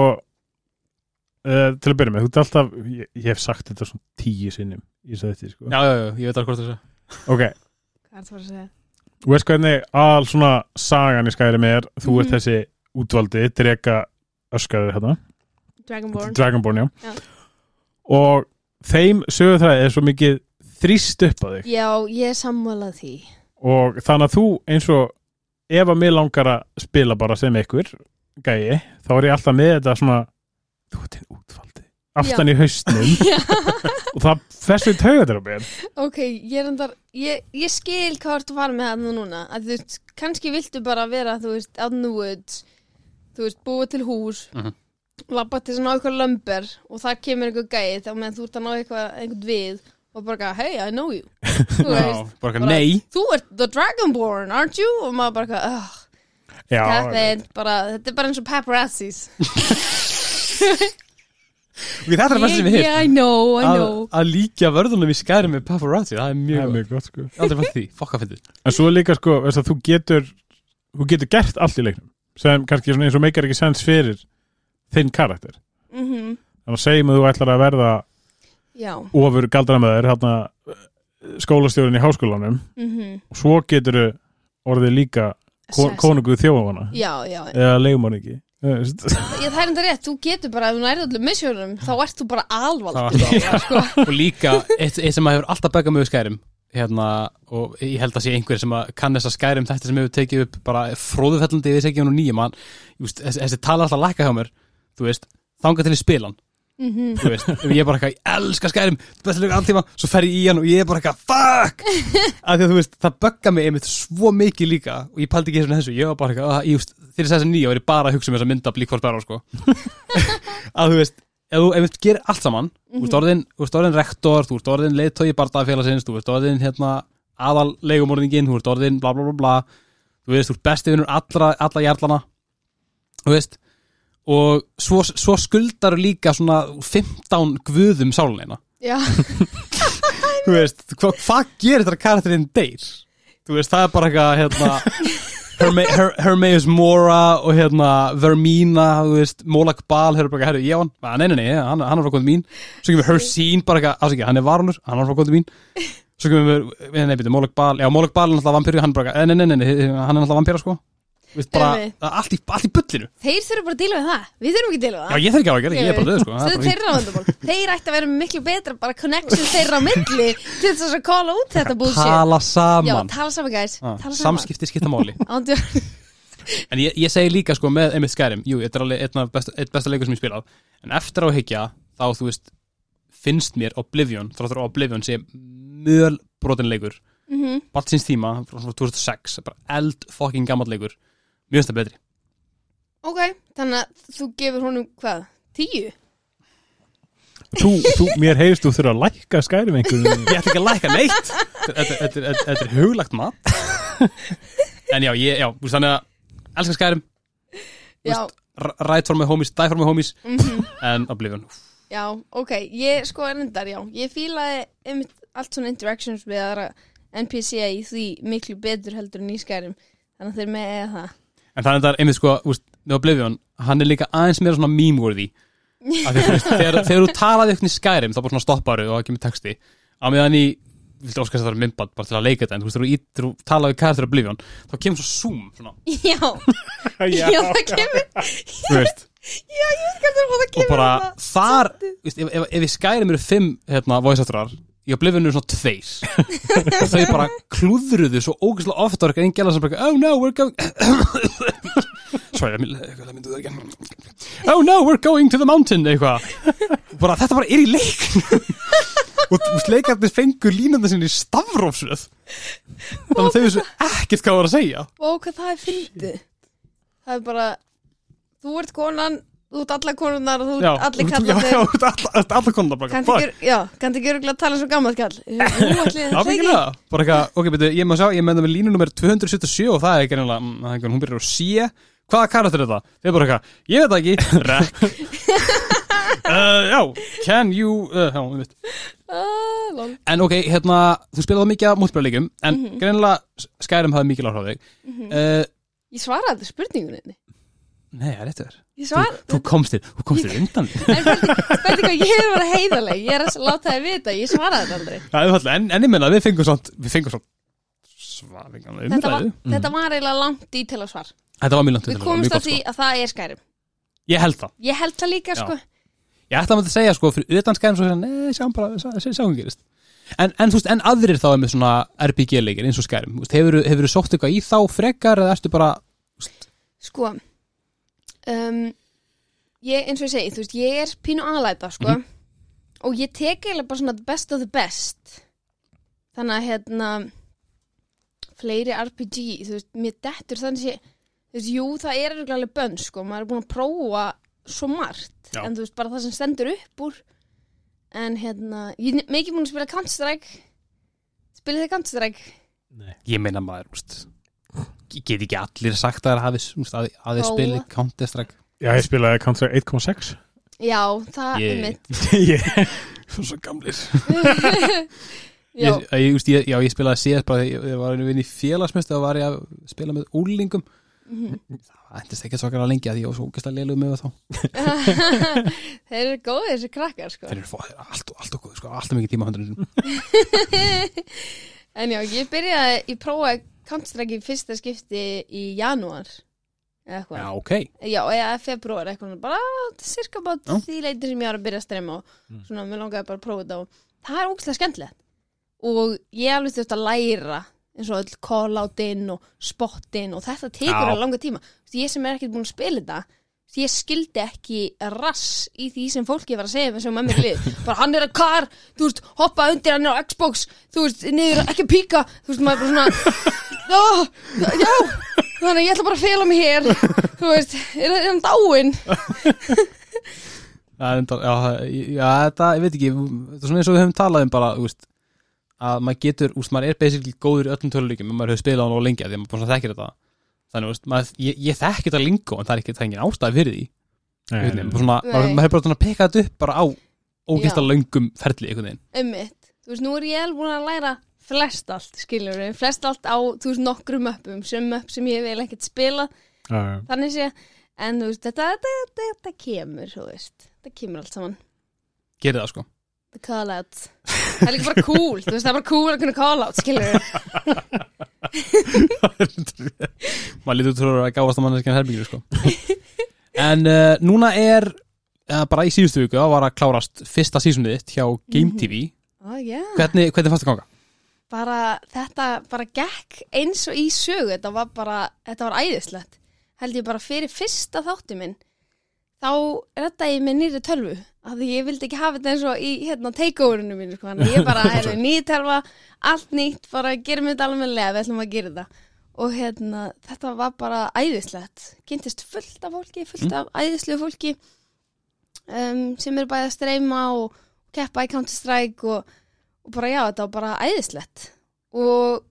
uh, til að byrja með, þú ert alltaf ég, ég hef sagt þetta svona tíu sinnum í þessu þetta sko, já, já, já, ég veit alveg hvort ok Hvað er það að segja? þú veist hvernig all svona sagan í skæri með er, þú ert Mhm. þessi útvaldi, drega öskaður hérna, Dragonborn Dragonborn já. Já. og þeim sögur það er svo mikið þrýst upp að þig Já, ég sammálað því og þannig að þú eins og ef að mér langar að spila bara sem ykkur gæi, þá er ég alltaf með þetta svona þú ert einn aftan í haustnum og það festur taugatir á mér. Ok, ég er endar ég, ég skil hvað þú fara með það núna. Að þú veist, kannski viltu bara vera þú veist, out in the woods þú veist, búa til hús Mhm. labba til svona eitthvað lömber og það kemur einhver gæði þá meðan þú ert að ná eitthvað, einhvern við og bara, hey, I know you. Þú Já, veist, bara eitthvað, bara- nei. Þú ert the Dragonborn, aren't you? og maður bara, ugh, já, þetta er bara þetta er bara eins og paparazzis Við þetta er það sem við yeah, I know, I að, know. að líka vörðunum í skæri með paparazzi, það er það mjög er gott. mjög gott sko. Aldrei fætt því, fokka fyndið. En svo er líka sko, þú getur þú getur gert allt í leiknum sem kannski svona eins og meikar ekki sens fyrir þinn karakter. Mm þannig að segjum að þú ætlar að verða Já, ofur galdramöður hérna skólastjórin í háskólanum mhm. og svo getur orðið líka kon konungu þjófana Já, já, eða leigumanningi ég, það er enda rétt, þú getur bara ef þú nærið allir missjónum, þá ert þú bara alvaldur Já. sko. Og líka, eitt, eitt sem að hefur alltaf begað mig við skærim hérna, og ég held að sé einhver sem að kann þess að skærim þetta sem hefur tekið upp bara fróðufellandi við segjum nú nýja mann þessi, tala alltaf lækka hjá mér þú veist, þangað til í spilan mm þú veist, ef ég er bara eitthvað, ég elska skærim besta lögur alltíma, svo fer ég í hann og ég er bara eitthvað fuck, af því að þú veist það bögga mig einmitt svo mikið líka og ég paldi ekki þessu, ég var bara eitthvað að, ég, veist, þegar ég sagði þessi nýja, var ég bara að hugsa um þess að mynda blík hvort bæra, sko. Að þú veist, ef þú einmitt gerir allt saman þú ert orðin, þú ert orðin rektor, þú ert orðin leiðtói barndagafélagsins, þú ert orðin hérna, aðal leigumorðingin, þú ert orðin bla bla bla bla, þú veist, þú ert besti vinnur allra, veist og svo, svo skuldar líka svona 15 guðum sáluleina Já, þú veist, hva, hvað gerir þetta karakterinn deyr? Þú veist, það er bara eitthvað hérna Herme, Her, Hermeus Mora og hérna Vermina, þú veist, Mólak Bal hefur bara, herru, ég á hann, Ah, nei, nei, nei, hann, hann er frá kondið mín, svo kemur Hersine bara eitthvað, ásækja, hann er varunur, hann er frá kondið mín svo kemur, við, nei, byrju, Mólak Bal já, Mólak Bal er náttúrulega vampíru, hann bara, nei, nei, nei, nei, hann er náttúrulega vampíra, sko Þú veist, bara, allt í, allt í bullinu. Þeir þurfa bara að díla við það. Við þurfum ekki að díla við já, það ég þarf ekki að gera, ég er bara döð, sko. Það vandamál. Þeir ætti að vera miklu betra bara connection þeirra á milli til þess að kóla út þetta bullshit. tala Já, saman tala saman guys. Ah, Tala saman. samskipti skipta máli. Ándjó En ég, ég segi líka sko með einmitt Skyrim Jú, þetta er alveg einn af besta, besta leikur sem ég spilað. En eftir á að hyggja þá þú veist finnst mér Oblivion þráttur á Oblivion sé mjöl brotin leikur. Mhm. Balt síns tíma, frá svona 2006 bara eld fucking gammal leikur Mjög stað betri. Ok, þannig að þú gefur honum hvað? Tíu? þú, þú, mér heyrst þú þurfa að lækka skærum einhverjum Ég ætla ekki að læka neitt. Þetta þetta- þetta- þetta- er huglagt mat. En já, ég, já, þú veist þannig að elska Skyrim, Já, r- ride for my homies, die for my homies. Mhm. En Oblivion Já, ok, ég sko er endar, já. Ég fílaði einmitt allt svona interactions við aðra NPC í því miklu betur heldur en í skærum. Þannig að þeir með eða það En það er þetta einmitt sko, úst, með Oblivion hann er líka aðeins meira svona meme-worthy. Þegar, þegar þú talaði eitthvað í Skyrim, þá bara svona stopparu og það kemur texti. Á meðan í, viltu óskast að það er myndband bara til að leika þetta, en þú veist, þú talaði við karakter Oblivion, þá kemur svo zoom svona, Já, já, það kemur. Þú veist, Já, ég veit hvað það og kemur bara þarna. þar veist, ef, ef, ef í Skyrim eru fimm hérna, voice actorar, í Oblivion eru svona tveir. Og þau bara klúðruðu svo ógæslega ofta og einn gæla sem bara, oh no, we're going sorry, ég myndu það ekki? Oh no, we're going to the mountain eitthvað. Bara þetta bara er í leik. Og leikarnir fengur línandi sinni í stafrófsröð þannig að þau vissu ekkert hvað var að segja. Og hvað það er fyndið. Það er bara þú ert konan, þú ert alla konunar og þú ert allir já, já, þú ert alla- kanntu fuck. ekki, að tala svo gammalt kall Já, það sé ekki eitthvað, ok, betur, ég má sjá, ég meðna með línu nummer 277 og það er ekki reynilega, mm, það hún byrjar á C, hvaða karakter er það? Þið er bara eitthvað, ég veit það ekki, Rek, uh, já, can you, uh, já, ég veit. Ah. En ok, hérna, þú spilaði mikið af múltbjörleikum, en Mhm. greinilega Skyrim hafði mikið áhrif á þig. Uh, ég svaraði spurningunni nei, það er rétt þér. ég Þú, þú komst þér, þú komst þér undan. En spætti hvað, ég hefur verið heiðaleg Ég er að láta þið vita, ég svaraði þetta aldrei er en, en ég menna, við fengum svona, við fengum svona svaringan Þetta var, umræðu. þetta var eiginlega langt dítela svar Þetta var mjög langt Við til að vera, komumst mjög að því sko. að það er skærum Ég held það. Ég held það líka, Já. sko Ég ætla að maður að segja sko fyrir utan skæðum svo nei, sjáum bara, sjá- sjá- sjáum gerist en, en þú veist, en aðrir þá er með svona RPG-leikir eins og skærum, þú hefur, hefur sótt eitthvað í þá frekar eða ertu bara Sko um, Ég, eins og ég segi, þú veist, ég er pínu aðlæta, sko Mhm. Og ég tek eiginlega bara svona best of the best Þannig að, hérna Fleiri RPG, þú veist, mér dettur þannig sé Þú veist, jú, það er örugglega alveg bönn, sko Maður er búin að prófa svo margt Já. En þú veist, bara það sem stendur upp úr En hérna, ég er mikið búin að spila Counter-Strike Spilið þið Counter-Strike? Nei. ég meina maður, þú veist ég get ekki allir sagt að það veist, að, að þið spili Counter-Strike. Já, ég spilaði Counter 1.6 Já, það Ég- er mitt Ég svo gamlir. Já, ég, ég, ég, ég, já, ég spilaði síðast bara, ég, ég var einu vinn í félagsmyndstu og var ég að spila með úlingum Mhm. það ættist ekki svakar að lengja því ég var svo ógæslega lélug með þá. Þeir eru góðir þessi krakkar sko. þeir eru fó- þeir eru allt og allt og góð, sko, alltaf mikið tíma á höndunum. En já, ég byrjaði, ég prófaði Counter-Strike í fyrsta skipti í janúar eða eitthvað já, ok, Já, eða februar eitthvað bara cirka bát Já. því leiti sem ég var að byrja að streyma og Mm. svona, mér langaði bara að prófa þetta og það er ógæslega skemmtilegt og ég alveg þurft að læra eins og öll call-outinn og spottin og þetta tekur Já. að langa tíma Þú veist, ég sem er ekkert búin að spila þetta þú veist, ég skildi ekki rass í því sem fólki var að segja með sem með mér lið. Bara hann er að kar, þú veist, hoppa undir hann er á Xbox, þú veist, niður ekki píka, þú veist, maður bara svona oh, já, þannig að ég ætla bara að fela mig hér. Þú veist, er er hann er enda, já, já, þetta, ég veit ekki þetta er svona eins og við höfum talað um bara þú veist, að maður getur, úst, maður er basically góður í öllum töluleikum, en maður hefur spilað á hann og lengi af því að maður bara þekkir þetta þannig, úst, maður, ég, ég þekki þetta lingo en það er ekki, það er engin ástæði fyrir því. Nei, svona, maður, maður hefur bara þetta upp bara á ógæsta Já. löngum ferli einhvern veginn. Ummitt, þú veist, nú er ég alveg búin að læra flest allt, skiljur við, flest allt á þú veist, nokkrum möppum, sem möpp sem ég vil ekkert spila, Já, já. þannig sé en þú veist, þetta, þetta, þetta, þetta kemur þú veist, þetta kemur allt saman. Gerið það sko the call out. Það er líka bara cool, þú veist, það er bara cool að kunna call out, skiljur við maður lítur fyrir að gáast að mann ekki herbyggjur sko. En uh, núna er uh, bara í síðustu viku þá var að klárast fyrsta sísonið þitt hjá Game TV oh, yeah. hvernig, hvernig fannst það ganga? bara þetta bara gekk eins og í sögu þetta var bara, þetta var æðislegt. Held ég bara fyrir fyrsta þátti minn þá redda ég með nýri tölvu. Af því ég vildi ekki hafa þetta eins og í hérna takeoverinu mínu sko, þannig ég bara er nýri tölva, allt nýtt bara gerum við þetta alveg með lega, við ætlum að gera þetta. Og hérna, þetta var bara æðislegt, kynntist fullt af fólki fullt af æðislegu fólki um, sem eru bæði að streyma og keppa í Counter-Strike og og bara já, þetta var bara æðislegt. Og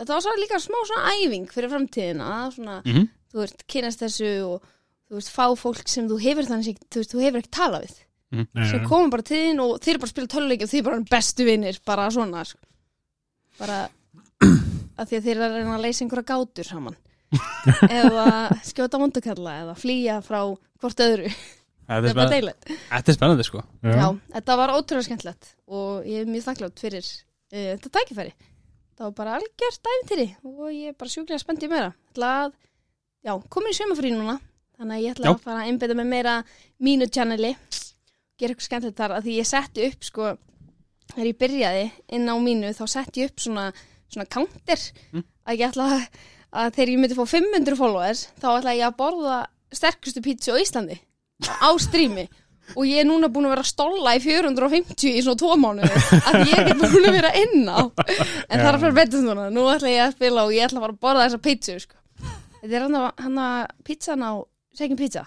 þetta var svo líka smá svona æfing fyrir framtíðina svona, Mm -hmm. þú veist, kynast þessu og þú veist, fá fólk sem þú hefur þannig þú veist, þú hefur ekki talað við. Nei, sem komum bara til þín og þeir eru bara að spila töluleiki og þeir eru bara bestu vinnir, bara svona sko. bara að því að þeir eru að reyna að leysa einhverja gátur saman. Eða skjóta mondukalla eða flýja frá hvort öðru. Þetta, er er bara spennandi, deilegt þetta er spennandi sko. Já, þetta var ótrúlega skemmtilegt og ég er mjög þakklátt fyrir uh, þetta tækifæri. Það var bara algjört æfintýri og ég er bara sjúklega spennt í meira. Ég ætla að, já, komin í sömafrí núna, þannig að ég ætla Já. að fara að einbytta með meira mínu channeli, gera eitthvað skemmtilegt þar, að því ég setti upp, sko, þegar ég byrjaði inn á mínu, þá setti ég upp svona, svona counter, Mm. að ég ætla að, að þegar ég myndi fá 500 followers, þá ætla ég að borða sterkustu pítsu á Íslandi. Á strími. Og ég er núna búin að vera að stólla í 450 í svona tvo mánuði. Að ég er ekki búin að vera inn á. En það er að fara betur núna. Nú ætla ég að spila og ég ætla að fara að borða þessa pizza sko. þetta er hann að, pizzan á Second Pizza?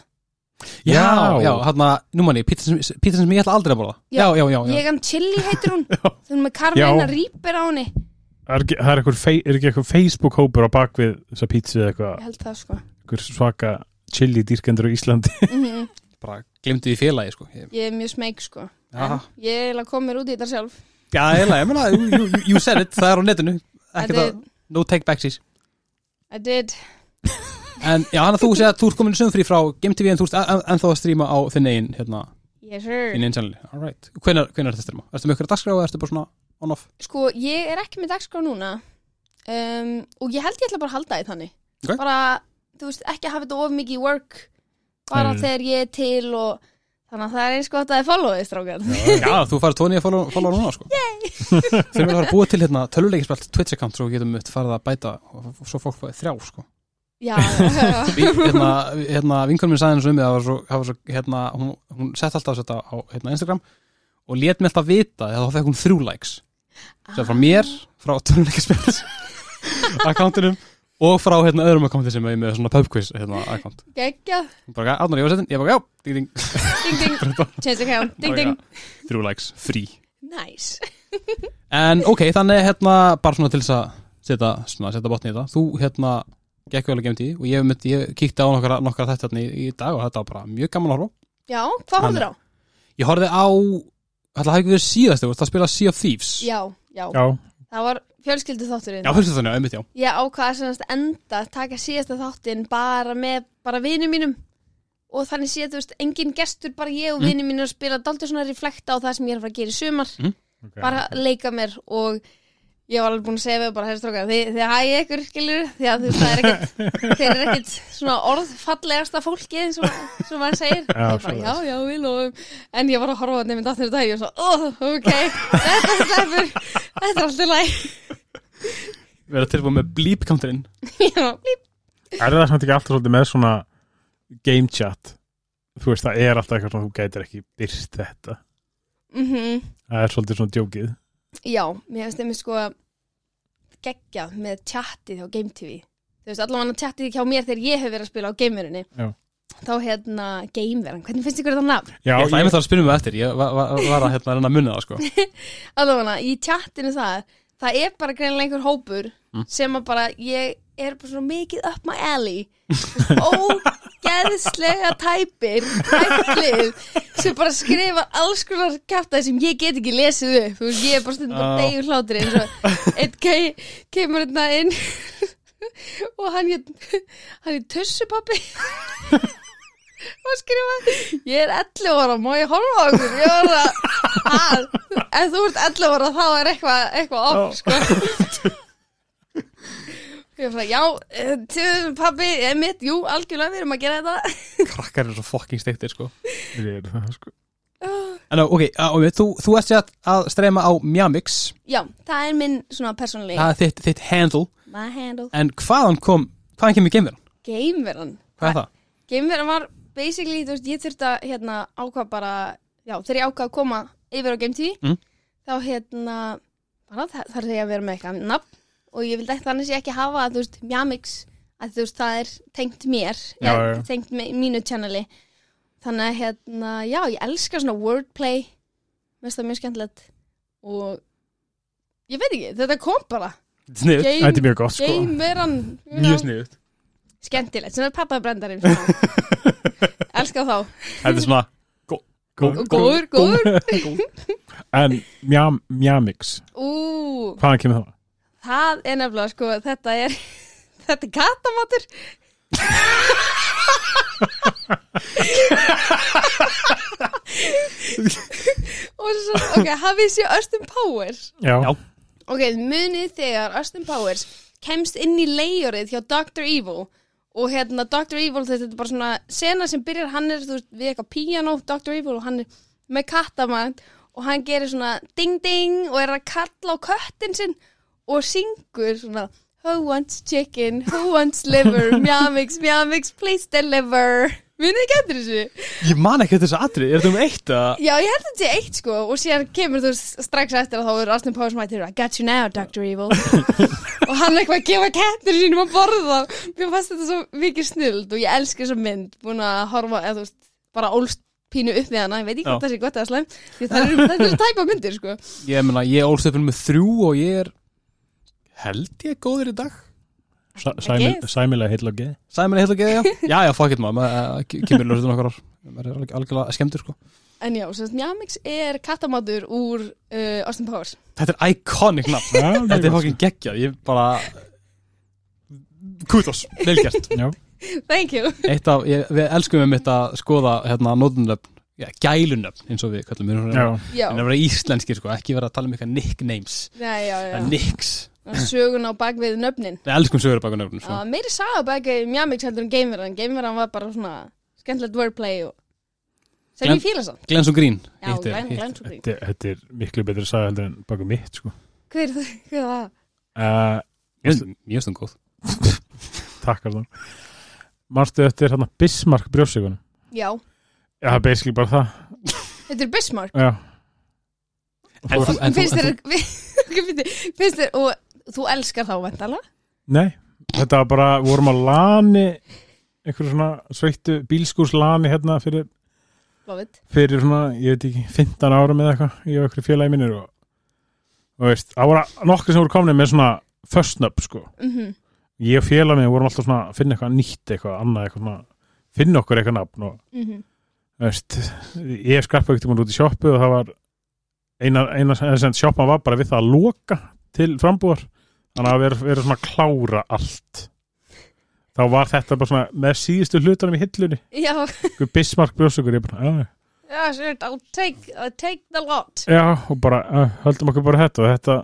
Já, Já. hann að, nú manni, pizza sem, pizza sem ég ætla aldrei að borða. Já, já, já, já. ég hann chili heitir hún. Þannig með Carmina Já. Reaper á henni. Er ekki, það er, einhver fei- er ekki eitthvað Facebook-hópur á bakvið þessa pítsu eða eitthvað, ég held það sko. Einhver svaka chili dýrkendur á Íslandi. Mm Bara glemdi því félagi, sko. Ég, ég er mjög smeg sko. Já, en ég er að koma mér út í þetta sjálf. Já eiginlega, ég meina, you, you, you said it, það er á netinu. I Ekki did, það, no take backsies. I did En já, hann að þú segja að þú ert komin sömfrí frá GameTV en þú ert en, en þá að stríma á þinn eigin, hérna, yes þinn eigin channel Alright, hvenær, hvenær er þetta stríma? Ertu með ykkur dagskrá eða ertu bara svona on-off? Sko, ég er ekki með dagskrá núna um, og ég held ég ætla bara að halda því þannig Ok. bara, þú veist, ekki að hafa þetta of mikið work bara Nei. þegar ég er til og þannig að það er eins gott að það er followið strákar Já, þú farið tónið að follow, follow núna, sko að fara að búa til hérna töluleikispelt Twitch account svo við getum mitt farið að bæta og svo fólk fáið þrjá, sko Já, já, já. hérna, hérna vinkunum minn sagði henni svo um það var svo, það var svo hérna, hún, hún sett alltaf þetta á hérna, Instagram og lét mér alltaf vita þá fekk hún þrjú likes. Sem frá mér, frá töluleikispelt accountinum og frá hérna öðrum accounti sem er með svona pubquiz hérna Gekkja, Hún bara, Arnar, ég var settin, ég bara, já, ding, ding, ding ding. Change account, ding ding. Þrjú likes, frí Nice. En ok, þannig hérna bara svona til þess að setja, setja botni í þetta. Þú hérna gekk vel að gemti og ég, mynd, ég kíkti á nokkra, nokkra þetta í, í dag og þetta var bara mjög gaman að horfa. Já, hvað horfður á? Ég horfði á, þetta hafði ekki verið síðast þú veist að spila Sea of Thieves Já, já, Já, það var fjölskyldu þátturinn Já, fyrstu þannig, einmitt já Ég ákvaða semast enda að taka síðasta þáttinn bara með bara vinum mínum og þannig séð, þú veist, engin gestur bara ég og Mm. vinum mínum að spila dálítið svona reflekta á það sem ég er að fara að gera í sumar okay. bara leika mér og ég var alveg búin að segja við bara, herrstrókar, þið, þið hægir ykkur skilur, því að þú veist, það er ekkit þeir eru ekkit svona orðfallegasta fólki eins og sem maður segir. Já, ég bara, já, já, við lofum. En ég var að horfa á nefnir dáttir dag og ég var svo, oh, ok, þetta sleppur þetta er alltaf læg Verða tilbúið með bleep counterinn. Já, blíp, Er það samt ekki alltaf svolítið með svona game chat? Þú veist, það er alltaf eitthvað svona þú gætir ekki byrst þetta. Mhm. Það er svolítið svona djókið Já, mér finnst þeim sko geggja með tjattið á Game TV Þú veist, allavega tjattið hjá mér þegar ég hef verið að spila á gamerinni Já. Þá hérna, gameveran, hvernig finnst ykkur þetta nafn? Já, Ég ætla einmitt að spyrja mig eftir, ég var, var, var að hérna reyna að munna það sko Allavega, í tjattinu það Það er bara greinilega einhver hópur Mm. sem að bara, ég er bara svona mikið up my alley Ógeðslega tæpir Tæplið sem bara skrifa alls konar kæftæði sem ég get ekki lesið upp. Veist, ég er bara stundum að Já. deyju hlátri eins og einn gæi kemur hérna inn og hann hann er tussupappi og skrifa ég er 11 ára, má ég horfa á okkur ég var að, að ef þú ert 11 ára þá er eitthvað eitthvað off sko ég var að, já eh, tussupappi er mitt, jú, algjörlega við erum að gera þetta. Krakkar eru svo fucking steiktir sko. Við erum það, sko. En ok, á, á, þú, þú ert sér að streyma á Mjamix. Já, það er minn svona persónulegi. Það er þitt, þitt handle. My handle, En hvaðan kom, hvaðan kemur gameveran? gameveran Hvað er það? Gameveran var basically, þú veist, ég þurfti að hérna, ákvað bara, já, þegar ég ákvað að koma yfir á Game TV, Mm. þá hérna, bara þarf ég að vera með eitthvað nafn og ég ekki þannig sé ekki hafa, þú veist, Mjamix, að þú veist, það er tengt mér, Já, eða já. tengt mínu channeli. Þannig að, hérna, já, ég elska svona wordplay, mér finnst það mjög skemmtilegt og ég veit ekki, þetta kom bara. Sniðut, Þetta er mjög gott, sko Gameveran, you mjög sniðut skemmtilegt, svona pappabrendarinn, elska þá. Þetta er svona góður, góður. En mjam, Mjamix, Ú, hvaðan kemur það? Það er nefnilega sko, þetta er þetta er katamatur og svo, ok, hafið sér Austin Powers Já, ok, munið þegar Austin Powers kemst inn í leiðorið hjá Dr. Evil og hérna Dr. Evil, þetta er bara svona sena sem byrjar, hann er þú veist, við eitthvað piano, Dr. Evil og hann er með kattamat og hann gerir svona ding ding og er að kalla á köttin sinn og syngur svona Who wants chicken, who wants liver, mjamix, mjamix, please deliver. Munið ekki eftir þessu? Ég man ekki þessu atrið, er þetta um eitt að Já, ég held að þetta sé eitt sko og síðan kemur þú strax eftir að þá er Austin Powers mættir I got you now, Dr. Evil. Og hann er eitthvað að gefa kettir sínum að borða. Mér fannst þetta svo mikið snild og ég elski þessa mynd. Búin að horfa, eða þú veist, bara ólst pínu upp við hana, ég veit ekki hvað það sé gott eða slæm því það eru, þetta eru tæpa myndir sko. Ég meina, ég ólst upp með þrjú og ég er held ég góður í dag? Sæmilega heil og geð. Sæmi heil og geði, já. Já, já, fuck it maður, maður uh, kemur ljósið nokkur ár. Maður er algjörlega skemmtur sko. En já, svo Njamix er kattamátur úr uh, Austin Powers. Þetta er iconic nafn. Já, Þetta er fucking geggjað, ég bara Kudos, velgert Já, thank you. Eitt af, ég, við elskum um þetta að skoða hérna nótunöfn, já, gælunöfn eins og við kallum við. Já, já, En að vera íslenskir sko, ekki vera að tala um eitthvað nicknames. Já, já, Það já. er nicks sögun á bakvið nöfnin. Við elskum sögur baka nöfnum sko. Það var meiri saga bakvið Njamix heldur en Gameveran Gameveran var bara svona skemmtilegt wordplay og sem Glenn- ég fíla sann Glens og Grín Já, er- Glenn, Glenn svo grín þetta, þetta er miklu betri að sagja heldur en baka mitt sko. Hver er það? Er það? uh, finnst- Mjög stund góð. Takkar það Marstu eftir hérna Bismarck brjósíkunum Já, Já, það er basically bara það. Þetta er Bismarck. Já, En þú, en þú, Finnst en þér Finnst- Finnst þér Og þú elskar þá vantala? nei Þetta var bara, vorum á lani einhverju svona sveittu bílskúrslani hérna fyrir, Love it fyrir svona, ég veit ekki 15 árum eða eitthvað, ég og einhverju félagi minnir og, og veist, það voru nokkur sem voru komnið með svona föstnöpp sko mm ég og félagi minn vorum alltaf svona að finna eitthvað nýtt eitthvað annað eitthvað svona finna okkur eitthvað nafn og -hmm. veist, ég skarpa ekkert út í sjoppu og það var eina, eina sem sjoppan var bara við það að loka til frambúðar þannig að vera, vera svona að klára allt. Þá var þetta bara svona með síðustu hlutunum í hillunni. Já, einhver Bismarck brjósugur ég bara, já, já, sure, I'll take, I'll take the lot. Já og bara, já, höldum okkur bara þetta og þetta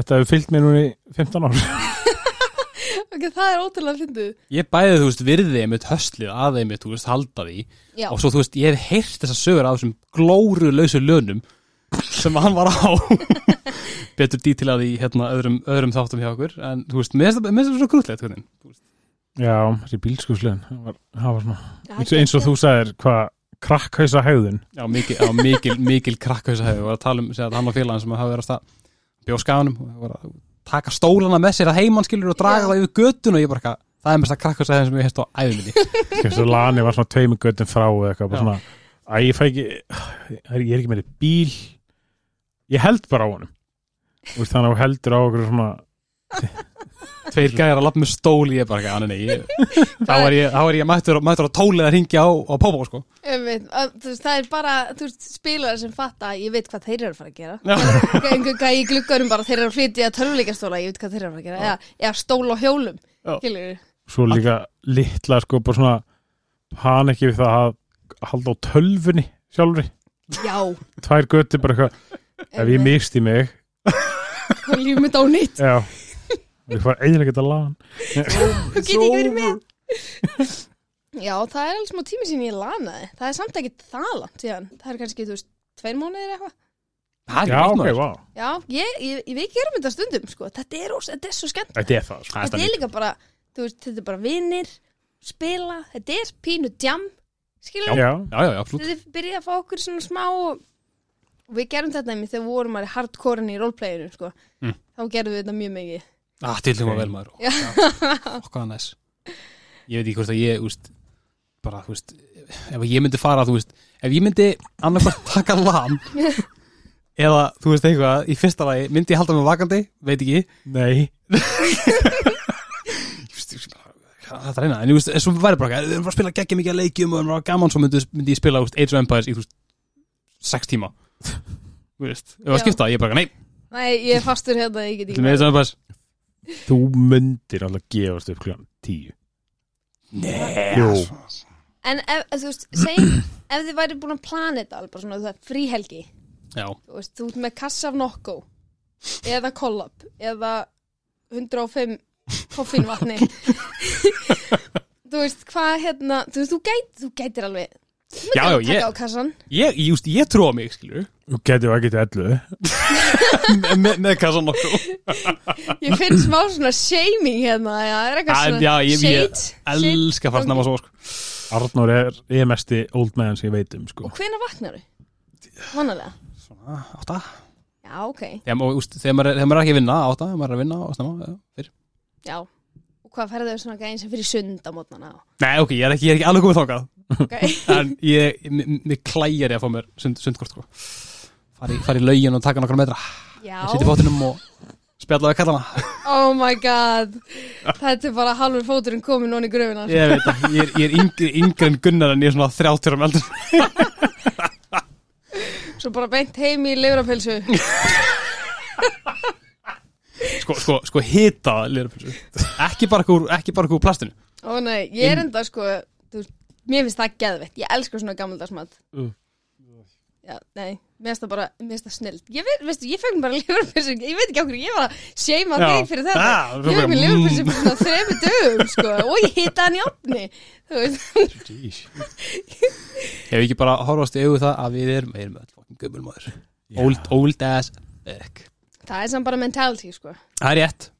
þetta hefur fyllt mér núna í 15 ár. Ok, það er ótrúlega fyndið. Ég bæði, þú veist, virði einmitt höstlið að einmitt, þú veist, halda því. Já, og svo, þú veist, ég hef heyrt þessar sögur af þessum glóru lausu lönum sem hann var á. Betur dítilað í hérna öðrum, öðrum þáttum hjá okkur en þú veist, mér finnst það svo grútlegt hvernig. já, þessi bílskúsliðin það var, var svona, eins, og- eins og þú sagðir hvað krakkhausa hegðun? Já, mikil, já, mikil, mikil krakkauðsa hefur var að tala um, að hann og félagin sem hafa verið að stað bjóð skanum og var að taka stólana með sér að heimann skilur og draga Já. það yfir göttun og ég bara, eitthvað, það er mest að krakkauðsa hefur sem ég heist á Þessu lani var svona tveimur göttum frá eða eitthvað, bara svona Æ, ég fæ ekki, ég er ekki með bíl Ég held bara á honum. Þú veist, þannig að heldur á okkur svona Tveir gæjar að lappa með stóli ég bara, ekki, nei, ég, þá er ég, þá er ég mættur, mættur að tólið að ringja á, á Pópó, sko. Einmitt, að, veist, það er bara þú veist, spilar sem fatta að ég veit hvað þeir eru að fara að gera. Einhver gæi í gluggarum bara þeir eru að flytja törflíkastóla, ég veit hvað þeir eru að fara að gera. Eða, eða stóla á hjólum Svo líka litla, sko, bara svona Hann ekki við það að halda á tölfunni sjálfri. Já, Tvær göttir bara eitthvað Ef ég misti mig, og líf mitt á nýtt. Já. Ég fara eiginlega geta lan Þú get ekki verið með. Já, það er alveg smá tími sín ég lanaði. Það er samt ekki það langt síðan. Það er kannski, þú veist, tveir mánuðir eitthvað. Það er Já, ok, vá. Já, ég, ég, ég veit gerum þetta stundum sko. þetta, er, ós- þetta er svo skemmt Þetta er það, sko. Það er Þetta er líka. bara, þú veist, þetta er bara vinnir spila, þetta er pínu djam skilur, Já, Já, já, já, absolutt. Þetta er byrjað að fá okkur svona smá og við gerum þetta einmitt þegar við vorum að hardcore í roleplayinu sko. Mm. þá gerum við þetta mjög mikið. Ah, til þeim að vel maður. Já. Okkar næs Ég veit ekki hvort að ég, úst bara, þú veist, ef ég myndi fara þú veist, ef ég myndi annarkvært taka lam eða, þú veist eitthvað, í fyrsta lagi myndi ég halda mig vakandi, veit ekki. Nei. Það er reyna, en ég veist, svo væri bara við erum bara að spila geggja mikið að leikjum og við erum bara gaman svo myndi, myndi ég spila, Age of Empires í, þú veist, sex tíma þú veist, ef að skipta, ég bara, nei, Nei, ég er fastur hérna, ég get til með ekki of Empires Þú myndir alltaf gefast upp kljóðan tíu. Nei, Jú. En ef, ef, þú veist, segjum ef þið væri búin að plana þetta alveg bara svona það er fríhelgi. Já, þú veist, þú ert með kassa af nokko eða kollab eða 105 koffinvatni þú veist, hvað hérna þú veist, þú, gæt, þú gætir alveg Já, já, ég- á ég, ég, just, ég trúa mig, skilur Þú getur ekki til ellu með, kassan nokkuð ég finn smá svona shaming hérna já, er eitthvað svona já, ég- ég shade, shade. elska fast nema svo, sko Arnór er, er mesti old man sem ég veit um sko. Og hvenær vaknar þú? Vannalega? Svona, átta Já, ok. Þegar, og, úst, þegar, maður, þegar maður er ekki að vinna, átta Þegar maður er að vinna og snemma já, fyrr. Já. Og hvað ferðu þau svona gæðin sem fyrir sund á mótnana? Nei, ok, ég er ekki, ég er ekki alveg komið þákað Ok. En ég, mér klæjar ég að fá mér sund, sundkort sko. fari, fari í laugin og taka nokkra metra. Ég siti í bóttinum og spjalla við kallana Oh my god. Þetta er bara halvur fóturinn komin onni í gröfina. Ég veit að ég er, ég er yngri, yngri en Gunnar en ég er svona 30 ára meldur Svo bara beint heim í leifrapilsu. Sko, sko, sko hita lirapilsu Ekki bara úr, ekki bara úr plastinu Ó nei, ég er enda sko, þú veist, mér finnst það geðvett. Ég elskar svona gammaldagsmat. Uh. Já, nei, mér finnst það bara, mér finnst það snill. Ég veit, veistu, ég fegn bara leifrapilsu, ég veit ekki okkur, ég var að seima þig fyrir þetta. Ah, Ég fegn mér mm. leifrapilsu fyrir svona þremi dögum, sko, og ég hita hann í opni. Þú veist, Hefur ekki bara horfast í augu það að við erum, við erum öll fokkin gömulmaður old, old as fuck það er samt bara mentality, sko. Það er rétt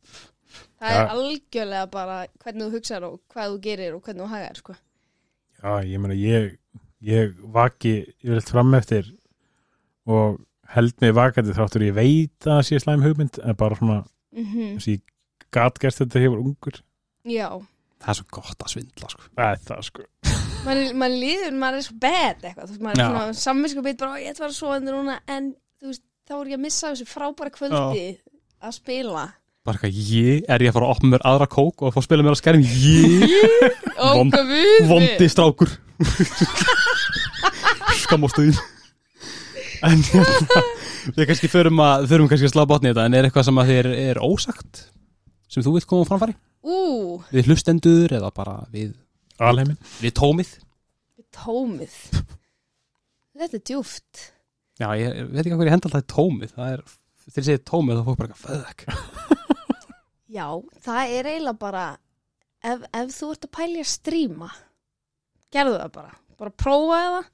Það er algjörlega bara hvernig þú hugsar og hvað þú gerir og hvernig þú hagar, sko. Já, ég meina ég, ég vaki yfirleitt fram eftir og held mig vakandi þráttur ég veit að það sé slæm hugmynd en bara svona, Mm þess að ég gat gerst þetta hefur ungur. Já, Það er svo gott að svindla sko. Það er það sko. Maður maður líður, maður er svo bad eitthvað, þú veist, maður er Já. svona samvinsku beit bara, "Ó, ég ætla að að sofa undir núna en þú veist, þá er ég að missa þessu frábæra kvöldi að spila Bara eitthvað, ég? Er ég að fara að opna mér aðra kók og að fá að spila mér að skærum? Ég, Vond- við vondi strákur. Skamóstuðin En hérna Við kannski förum að, þurfum kannski að slá botni í þetta En er eitthvað sem að þér er ósagt Sem þú vilt koma á framfæri Ú, Við hlustendur eða bara við, Alheimin við tómið? Tómið. Þetta er djúft Já, ég, ég veit ekki hvað ég hendal það er tómið Það er, þegar ég segi tómið þá fór bara eitthvað Föðk Já, það er eiginlega bara ef, ef þú ert að pæli að stríma gerðu það bara. Bara prófa það.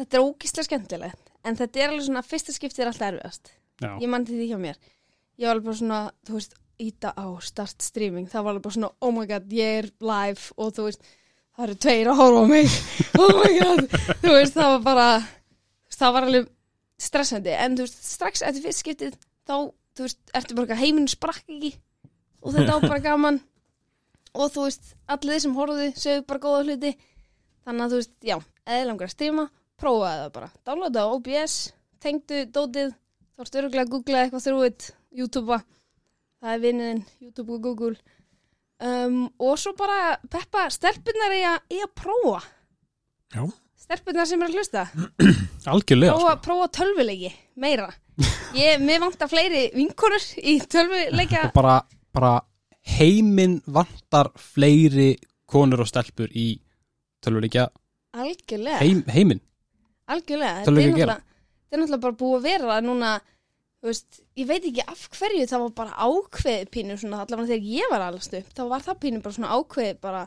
Þetta er ógíslega skemmtilegt en þetta er alveg svona fyrsta skiptið er alltaf erfiðast. Já, ég mann til því hjá mér. Ég var alveg bara svona, þú veist, íta á start streaming, það var alveg bara svona oh my god, ég er live og þú veist það eru tveir að horfa á mig. Oh my god, þú veist, það var bara það var alveg stressandi. En þú veist, strax eftir fyrst skiptið þá, þú veist, ertu bara heiminn sprakk ekki. Og þetta var bara gaman. Og þú veist, allir þeir sem horfðu sögðu bara góða hluti. Þannig að þú veist, já, eða langar að streama prófaði það bara, downloada á OBS tengdu dótið. Þá ertu örgulega að googla eitthvað þrúið YouTube það er vinnin YouTube og Google. Um, og svo bara peppa stelpunar í að, í að prófa. Já. Stelpunar sem er að hlusta. Algjörlega prófa, sko. prófa tölvuleiki meira. Ég, mér vantar fleiri vinkonur í tölvuleika Og bara, bara heiminn vantar fleiri konur og stelpur í tölvuleikja. Algjörlega. Heim, heiminn. Algjörlega, þetta er náttúrulega þetta er náttúrulega bara búið að vera núna þú veist, ég veit ekki af hverju það var bara ákveðið pínu svona, allavega þegar ég var allast upp þá var það pínu bara svona ákveðið bara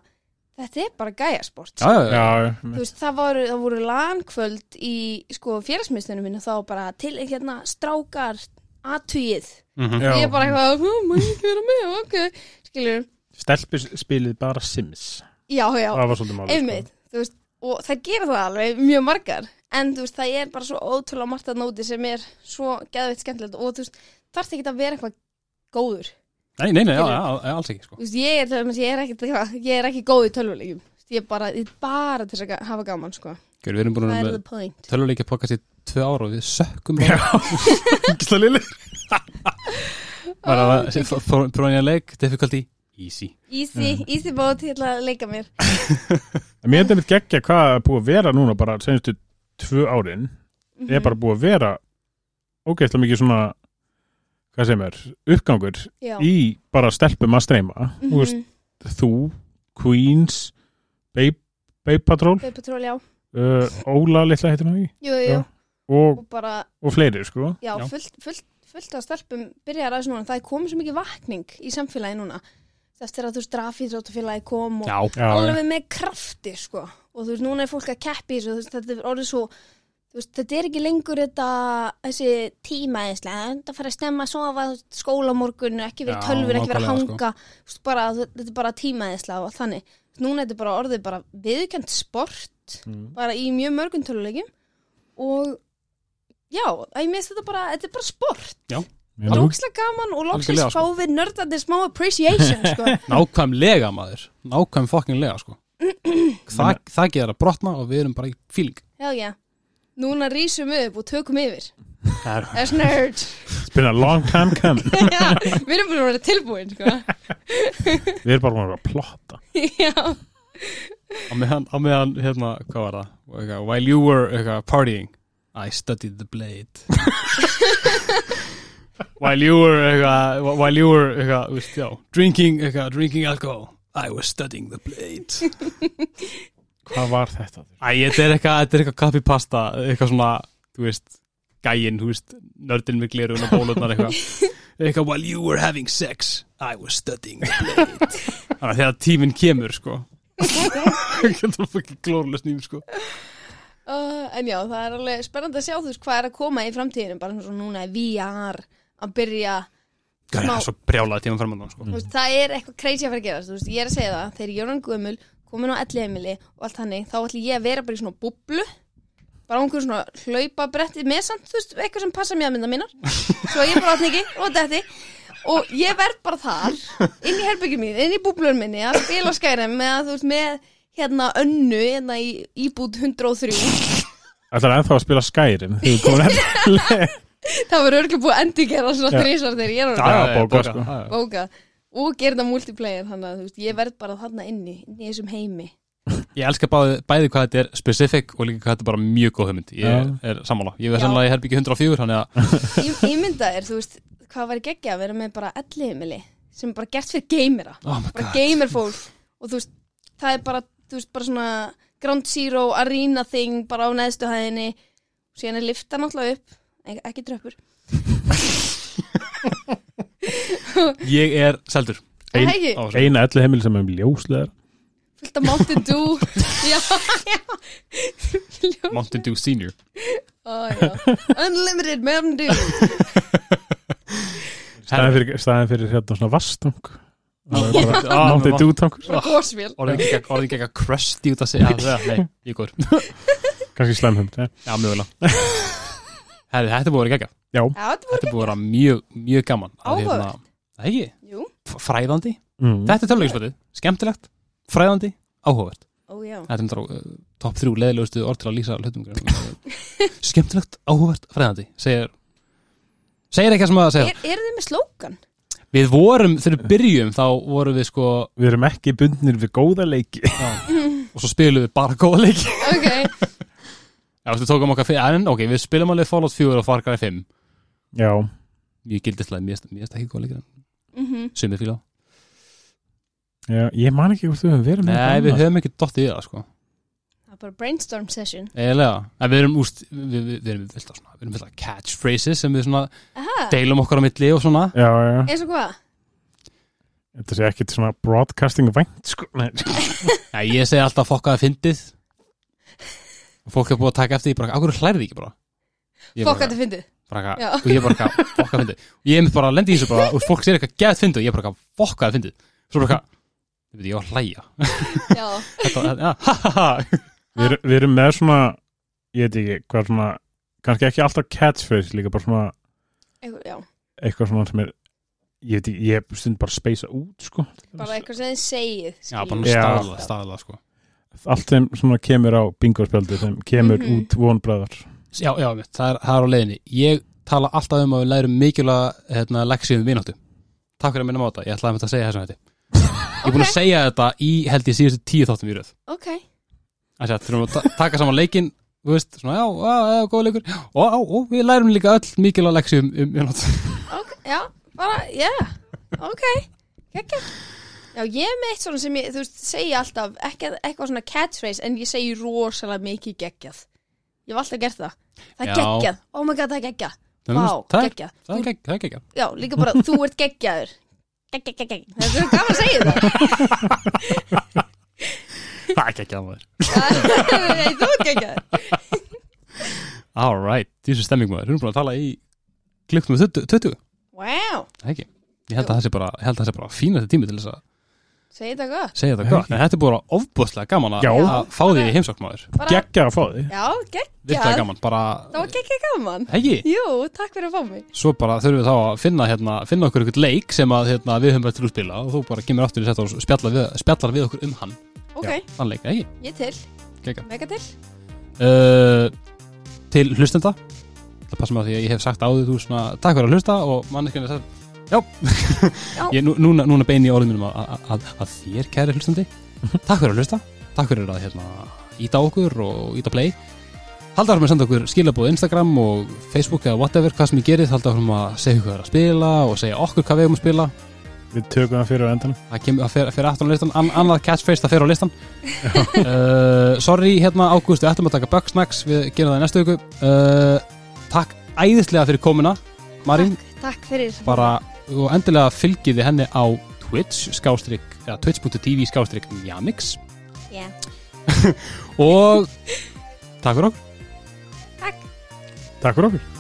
þetta er bara gæjasport. Já, já, já, veist, það voru, það voru lankvöld í sko félagsmyndstunum minni þá bara til hérna strákar aðtugið Mhm. já. og ég bara eitthvað, "Hú, má ég ekki vera með, ok skilur, Stelpus spilið bara Sims. Já, já, Það var svolítið máli einmitt. Þú veist, og það gera það alveg mjög margar. En þú veist, það er bara svo ótrúlega margt að nóti sem er svo geðveitt skemmtilegt og þú veist, þarf ekki að vera eitthvað góður Nei, nei, nei, já, já, já, alls ekki sko. þú veist, ég er, ég er, ekki, ég er ekki góð í tölvuleikjum. Ég er bara, ég er bara til að hafa gaman sko. Gjör, Við erum búin það point. tölvuleikja podcast í tvö ára og við sökkum bara Gísla lili Bara að prófa nýja leik, difficulty, easy. Easy, easy bót, ég ætla að leika mér. Mér hefði mitt geggja hvað er búið að vera núna bara senustu tvö árin. Mhm. er bara búið að vera ógeðslega mikið svona hvað sem er, uppgangur Já. í bara stelpum að streyma. Mhm. þú veist, þú, Queens Babe, Babe Patrol. Baby Patrol, já, uh, Óla litla heitir hann Já. og, og bara og fleiri sko. Já, Já. fullt, fullt, fullt af stelpum byrjar að þessu núna, það er komið svo mikið vakning í samfélagi núna. Eftir að þú veist drafíðróttafélagi kom og Já, já, alveg með krafti sko. Og þú veist núna er fólk að keppi þetta er orðið svo veist, þetta er ekki lengur þetta, þessi tíma eðislega, þetta fara að stemma að sofa þú veist, skóla á morgun, ekki verið Já, tölvur ekki verið að nákvæmlega, hanga þú veist, bara, þetta er bara tíma eðislega og þannig. Núna er þetta bara orðið bara viðkjönd sport Mm. bara í mjög mörgum tölulegjum og já, ég minnst þetta bara þetta er bara sport, Mér bara nú- ókslega gaman og loksins Algjörlega, sko. við nördandi smá appreciation, sko. Nákvæmlega maður. Nákvæm fucking lega sko. Þa, það gerir að brotna og við erum bara í feeling. Já, já, núna rýsum við upp og tökum yfir. Er as nerd It's been a long time coming. Já, við erum að vera tilbúin, sko. Við erum bara vera að plotta. Já, á meðan, á meðan hérna, hvað var það? Eitthvað, while you were eitthvað, partying I studied the blade. While you were eitthvað, while you were eitthvað, þú veist, já, drinking eitthvað, drinking alcohol I was studying the blade Hvað var þetta? Æ, þetta er eitthvað, þetta er eitthvað svona, þú veist gæinn, þú veist, nördin með glerun og bólutnar eitthvað eitthvað, while you were having sex I was studying the blade þannig að þegar tíminn kemur, sko þetta er fucking glórulega sným, sko uh, en já, það er alveg spennandi að sjá þú veist hvað er að koma í framtíðinu bara og núna er VR að byrja það Smá- er svo brjálaði tíma framann sko. Þú veist, það er eitthvað crazy að fara að gerast þú veist, ég er að segja það, þegar hann gömul komin á elli heimili og allt hannig þá ætlum ég að vera bara í svona bublu bara á einhverjum svona hlaupa bretti með samt, þú veist, eitthvað sem passa mér að mynda mínar. Svo ég bara átni ekki og detti og ég verð bara þar inn í herbyggjum mín, inn í búblun minni að spila skærum með, þú veist, með hérna önnu, hérna í íbúð 103 Það er ennþá að spila eftir það var örgulega búið að endi gera svona þrísar þegar ég er að bóka, og gera þetta multiplayer þannig að veist, ég verð bara þarna inni, inni í þessum heimi. Ég elska bæði, bæði hvað þetta er specific og líka hvað þetta er bara mjög góð hugmynd. Ég Já. er sammála, ég veið Já. sennilega í herbyggi 104 þannig að Ég, ég mynda er, þú veist, hvað var geggja að vera með bara elli heimili sem er bara gert fyrir geimera, oh my bara god. gamerfólk og þú veist, það er bara, þú veist, bara svona Ground Zero arena thing bara á neðstu hæðinni. Og síðan er lifta náttúrulega upp, ek ekki tröppur ég er seldur. Ein- þessu. Eina elli heimil sem er ljóslegar. Fullt af Mountain Dew. Já, já. Ljós- Mountain Dew Senior. Ó, já. Unlimited Mountain Dew. Staðin fyrir, staðin fyrir hérna svona vastung Mántið ma- dútangur Frá górsvél orðin ekki ekki- orðin ekki eitthvað crusty út að segja ja, nei, ég góður. Kannski slæmhund ja. já, mögulega Herri, þetta búið að vera gegga Já, þetta búið að vera mjög, mjög gaman Að Áhugavert. hérna- Það ekki, Jú, fræðandi. Mm. Þetta er tölulegisbætið, skemmtilegt, fræðandi, áhugavert. Ó já. Þetta er uh, topp þrjú leðilegustu orð til að lýsa hlutum Skemmtilegt, áhugavert, fræðandi Segir Segir eitthvað sem að segja. Er, er þið með slókan? Við vorum, þegar við byrjum þá vorum við sko Við erum ekki bundnir við góða leiki. Já, og svo spilum við bara góða leiki. Ok, Já, við tókum okkar fyrir, en ok, við spilum alveg Fallout 4 og Far Cry 5 Já, gildislega, mér finnst- mér finnst ekki góða leikir mhm. Sumið fíla. Já, ég man ekki hvort við höfum verið með Nei, við annað. höfum ekki dottið í það, sko. Það er bara brainstorm session. Eða, en við erum úst við, við, við erum fullt af svona, við erum fullt af catchphrases sem við svona Aha, deilum okkar á milli og svona. Já, já, eins og hvað? þetta sé ekki svona broadcasting vænt sko. Nei, ég segi alltaf fokkaði fyndið fólk er búið að taka eftir því bara, ákveður hlærið ekki bara? Bara, að þetta fyndið og ég bara, fokkaði fyndið. Og ég er bara að lendi í þessu bara, og fólk sér eitthvað gett fyndið og ég bara, fokkaði fyndið. Svo bara, ég veit, ég var að hlæja. Já, þetta, ja, ha ha ha. Við, erum- við erum með svona Ég veit ekki hvað svona kannski ekki alltaf catchphrase líka bara svona eitthvað, já. eitthvað svona sem er ég veit ekki, ég er stund bara að speysa út sko. Bara eitthvað sem þið segið Já, bara staðla, staðla, sko allt sem svona kemur á bingospjaldi sem kemur Mhm. út vonbræðar Já, já, það er, það er á leiðinni. Ég tala alltaf um að við lærum mikilvæga hérna, leksíum um vináttu. Takk fyrir að minna þetta, ég ætlaði að mynda að segja þessum þetta Ég er búin að segja þetta í held ég síðustu tíu þáttum í röð. Ok, Þannig að þurfum að ta- taka saman leikinn Þú veist, svona, já, já, já, góð leikur. Og, og, og við lærum líka öll mikilvæga leksíum um vináttu. Ok, já, bara, já Ok, gekkja Já, ég er með eitt svona sem ég, þú veist, segi alltaf ekki eitthvað svona catchphrase en ég segi rosalega mikið geggjað. Ég hef alltaf gert það. Það er Já. geggjað, oh my god, það er geggjað. Það er- Vá, það er- geggjað. Það er ekki, það er ekki Já, líka bara, þú ert geggjaður. Geggjað, geggjað Það er svo gaman að segja það. Það er ekki að maður. Nei, þú ert geggjaður. Alright, þessu stemming maður, við erum búin að tala í með 20, 20 Wow, það ekki. Ég held að það sé bara, ég held að það sé bara fínasti tími til þess að segi þetta gott? Segja þetta gott. En þetta er bara ofbúðslega gaman að Já. að fá því Bara- Geggja að fá því Já, Virkilega geggjað gaman, bara Það var geggjað gaman. Hegi, Jú, takk fyrir að fá mig. Svo bara þurfum við þá að finna hérna, finna okkur eitthvað leik sem að hérna, við höfum eftir að spila og þú bara kemur aftur í sett og spjallar við, spjallar við okkur um hann. Ok, þann leik, ekki? ég til, Gekka. mega til. Uh, til hlustenda. Það passa mig á því að ég hef sagt áður þú svona, takk fyrir að hlusta og manneskjörn er sagt já, Já. ég, nú, núna, núna beini ég orðum mínum að, að, að, þér kæri hlustandi. Takk fyrir að hlusta, takk fyrir að hérna, íta okkur og íta play. Halda áfram að senda okkur skilabóð Instagram og Facebook eða whatever, hvað sem ég gerið halda áfram að segja hvað er að spila og segja okkur hvað við erum að spila. Við tökum það fyrir á endanum. Það kemur að fer, fer aftur á listan. An annað catchphrase það fer á listan. Uh, sorry hérna Ágúst við ættum að taka Bugsnacks við gerum það í næstu viku. Uh, takk æðislega fyrir komuna Marín, Takk, takk fyrir. Bara og endilega fylgiði henni á Twitch skástrík, eða twitch.tv skástrík Jamix yeah. og takk fyrir okkur. Takk fyrir okkur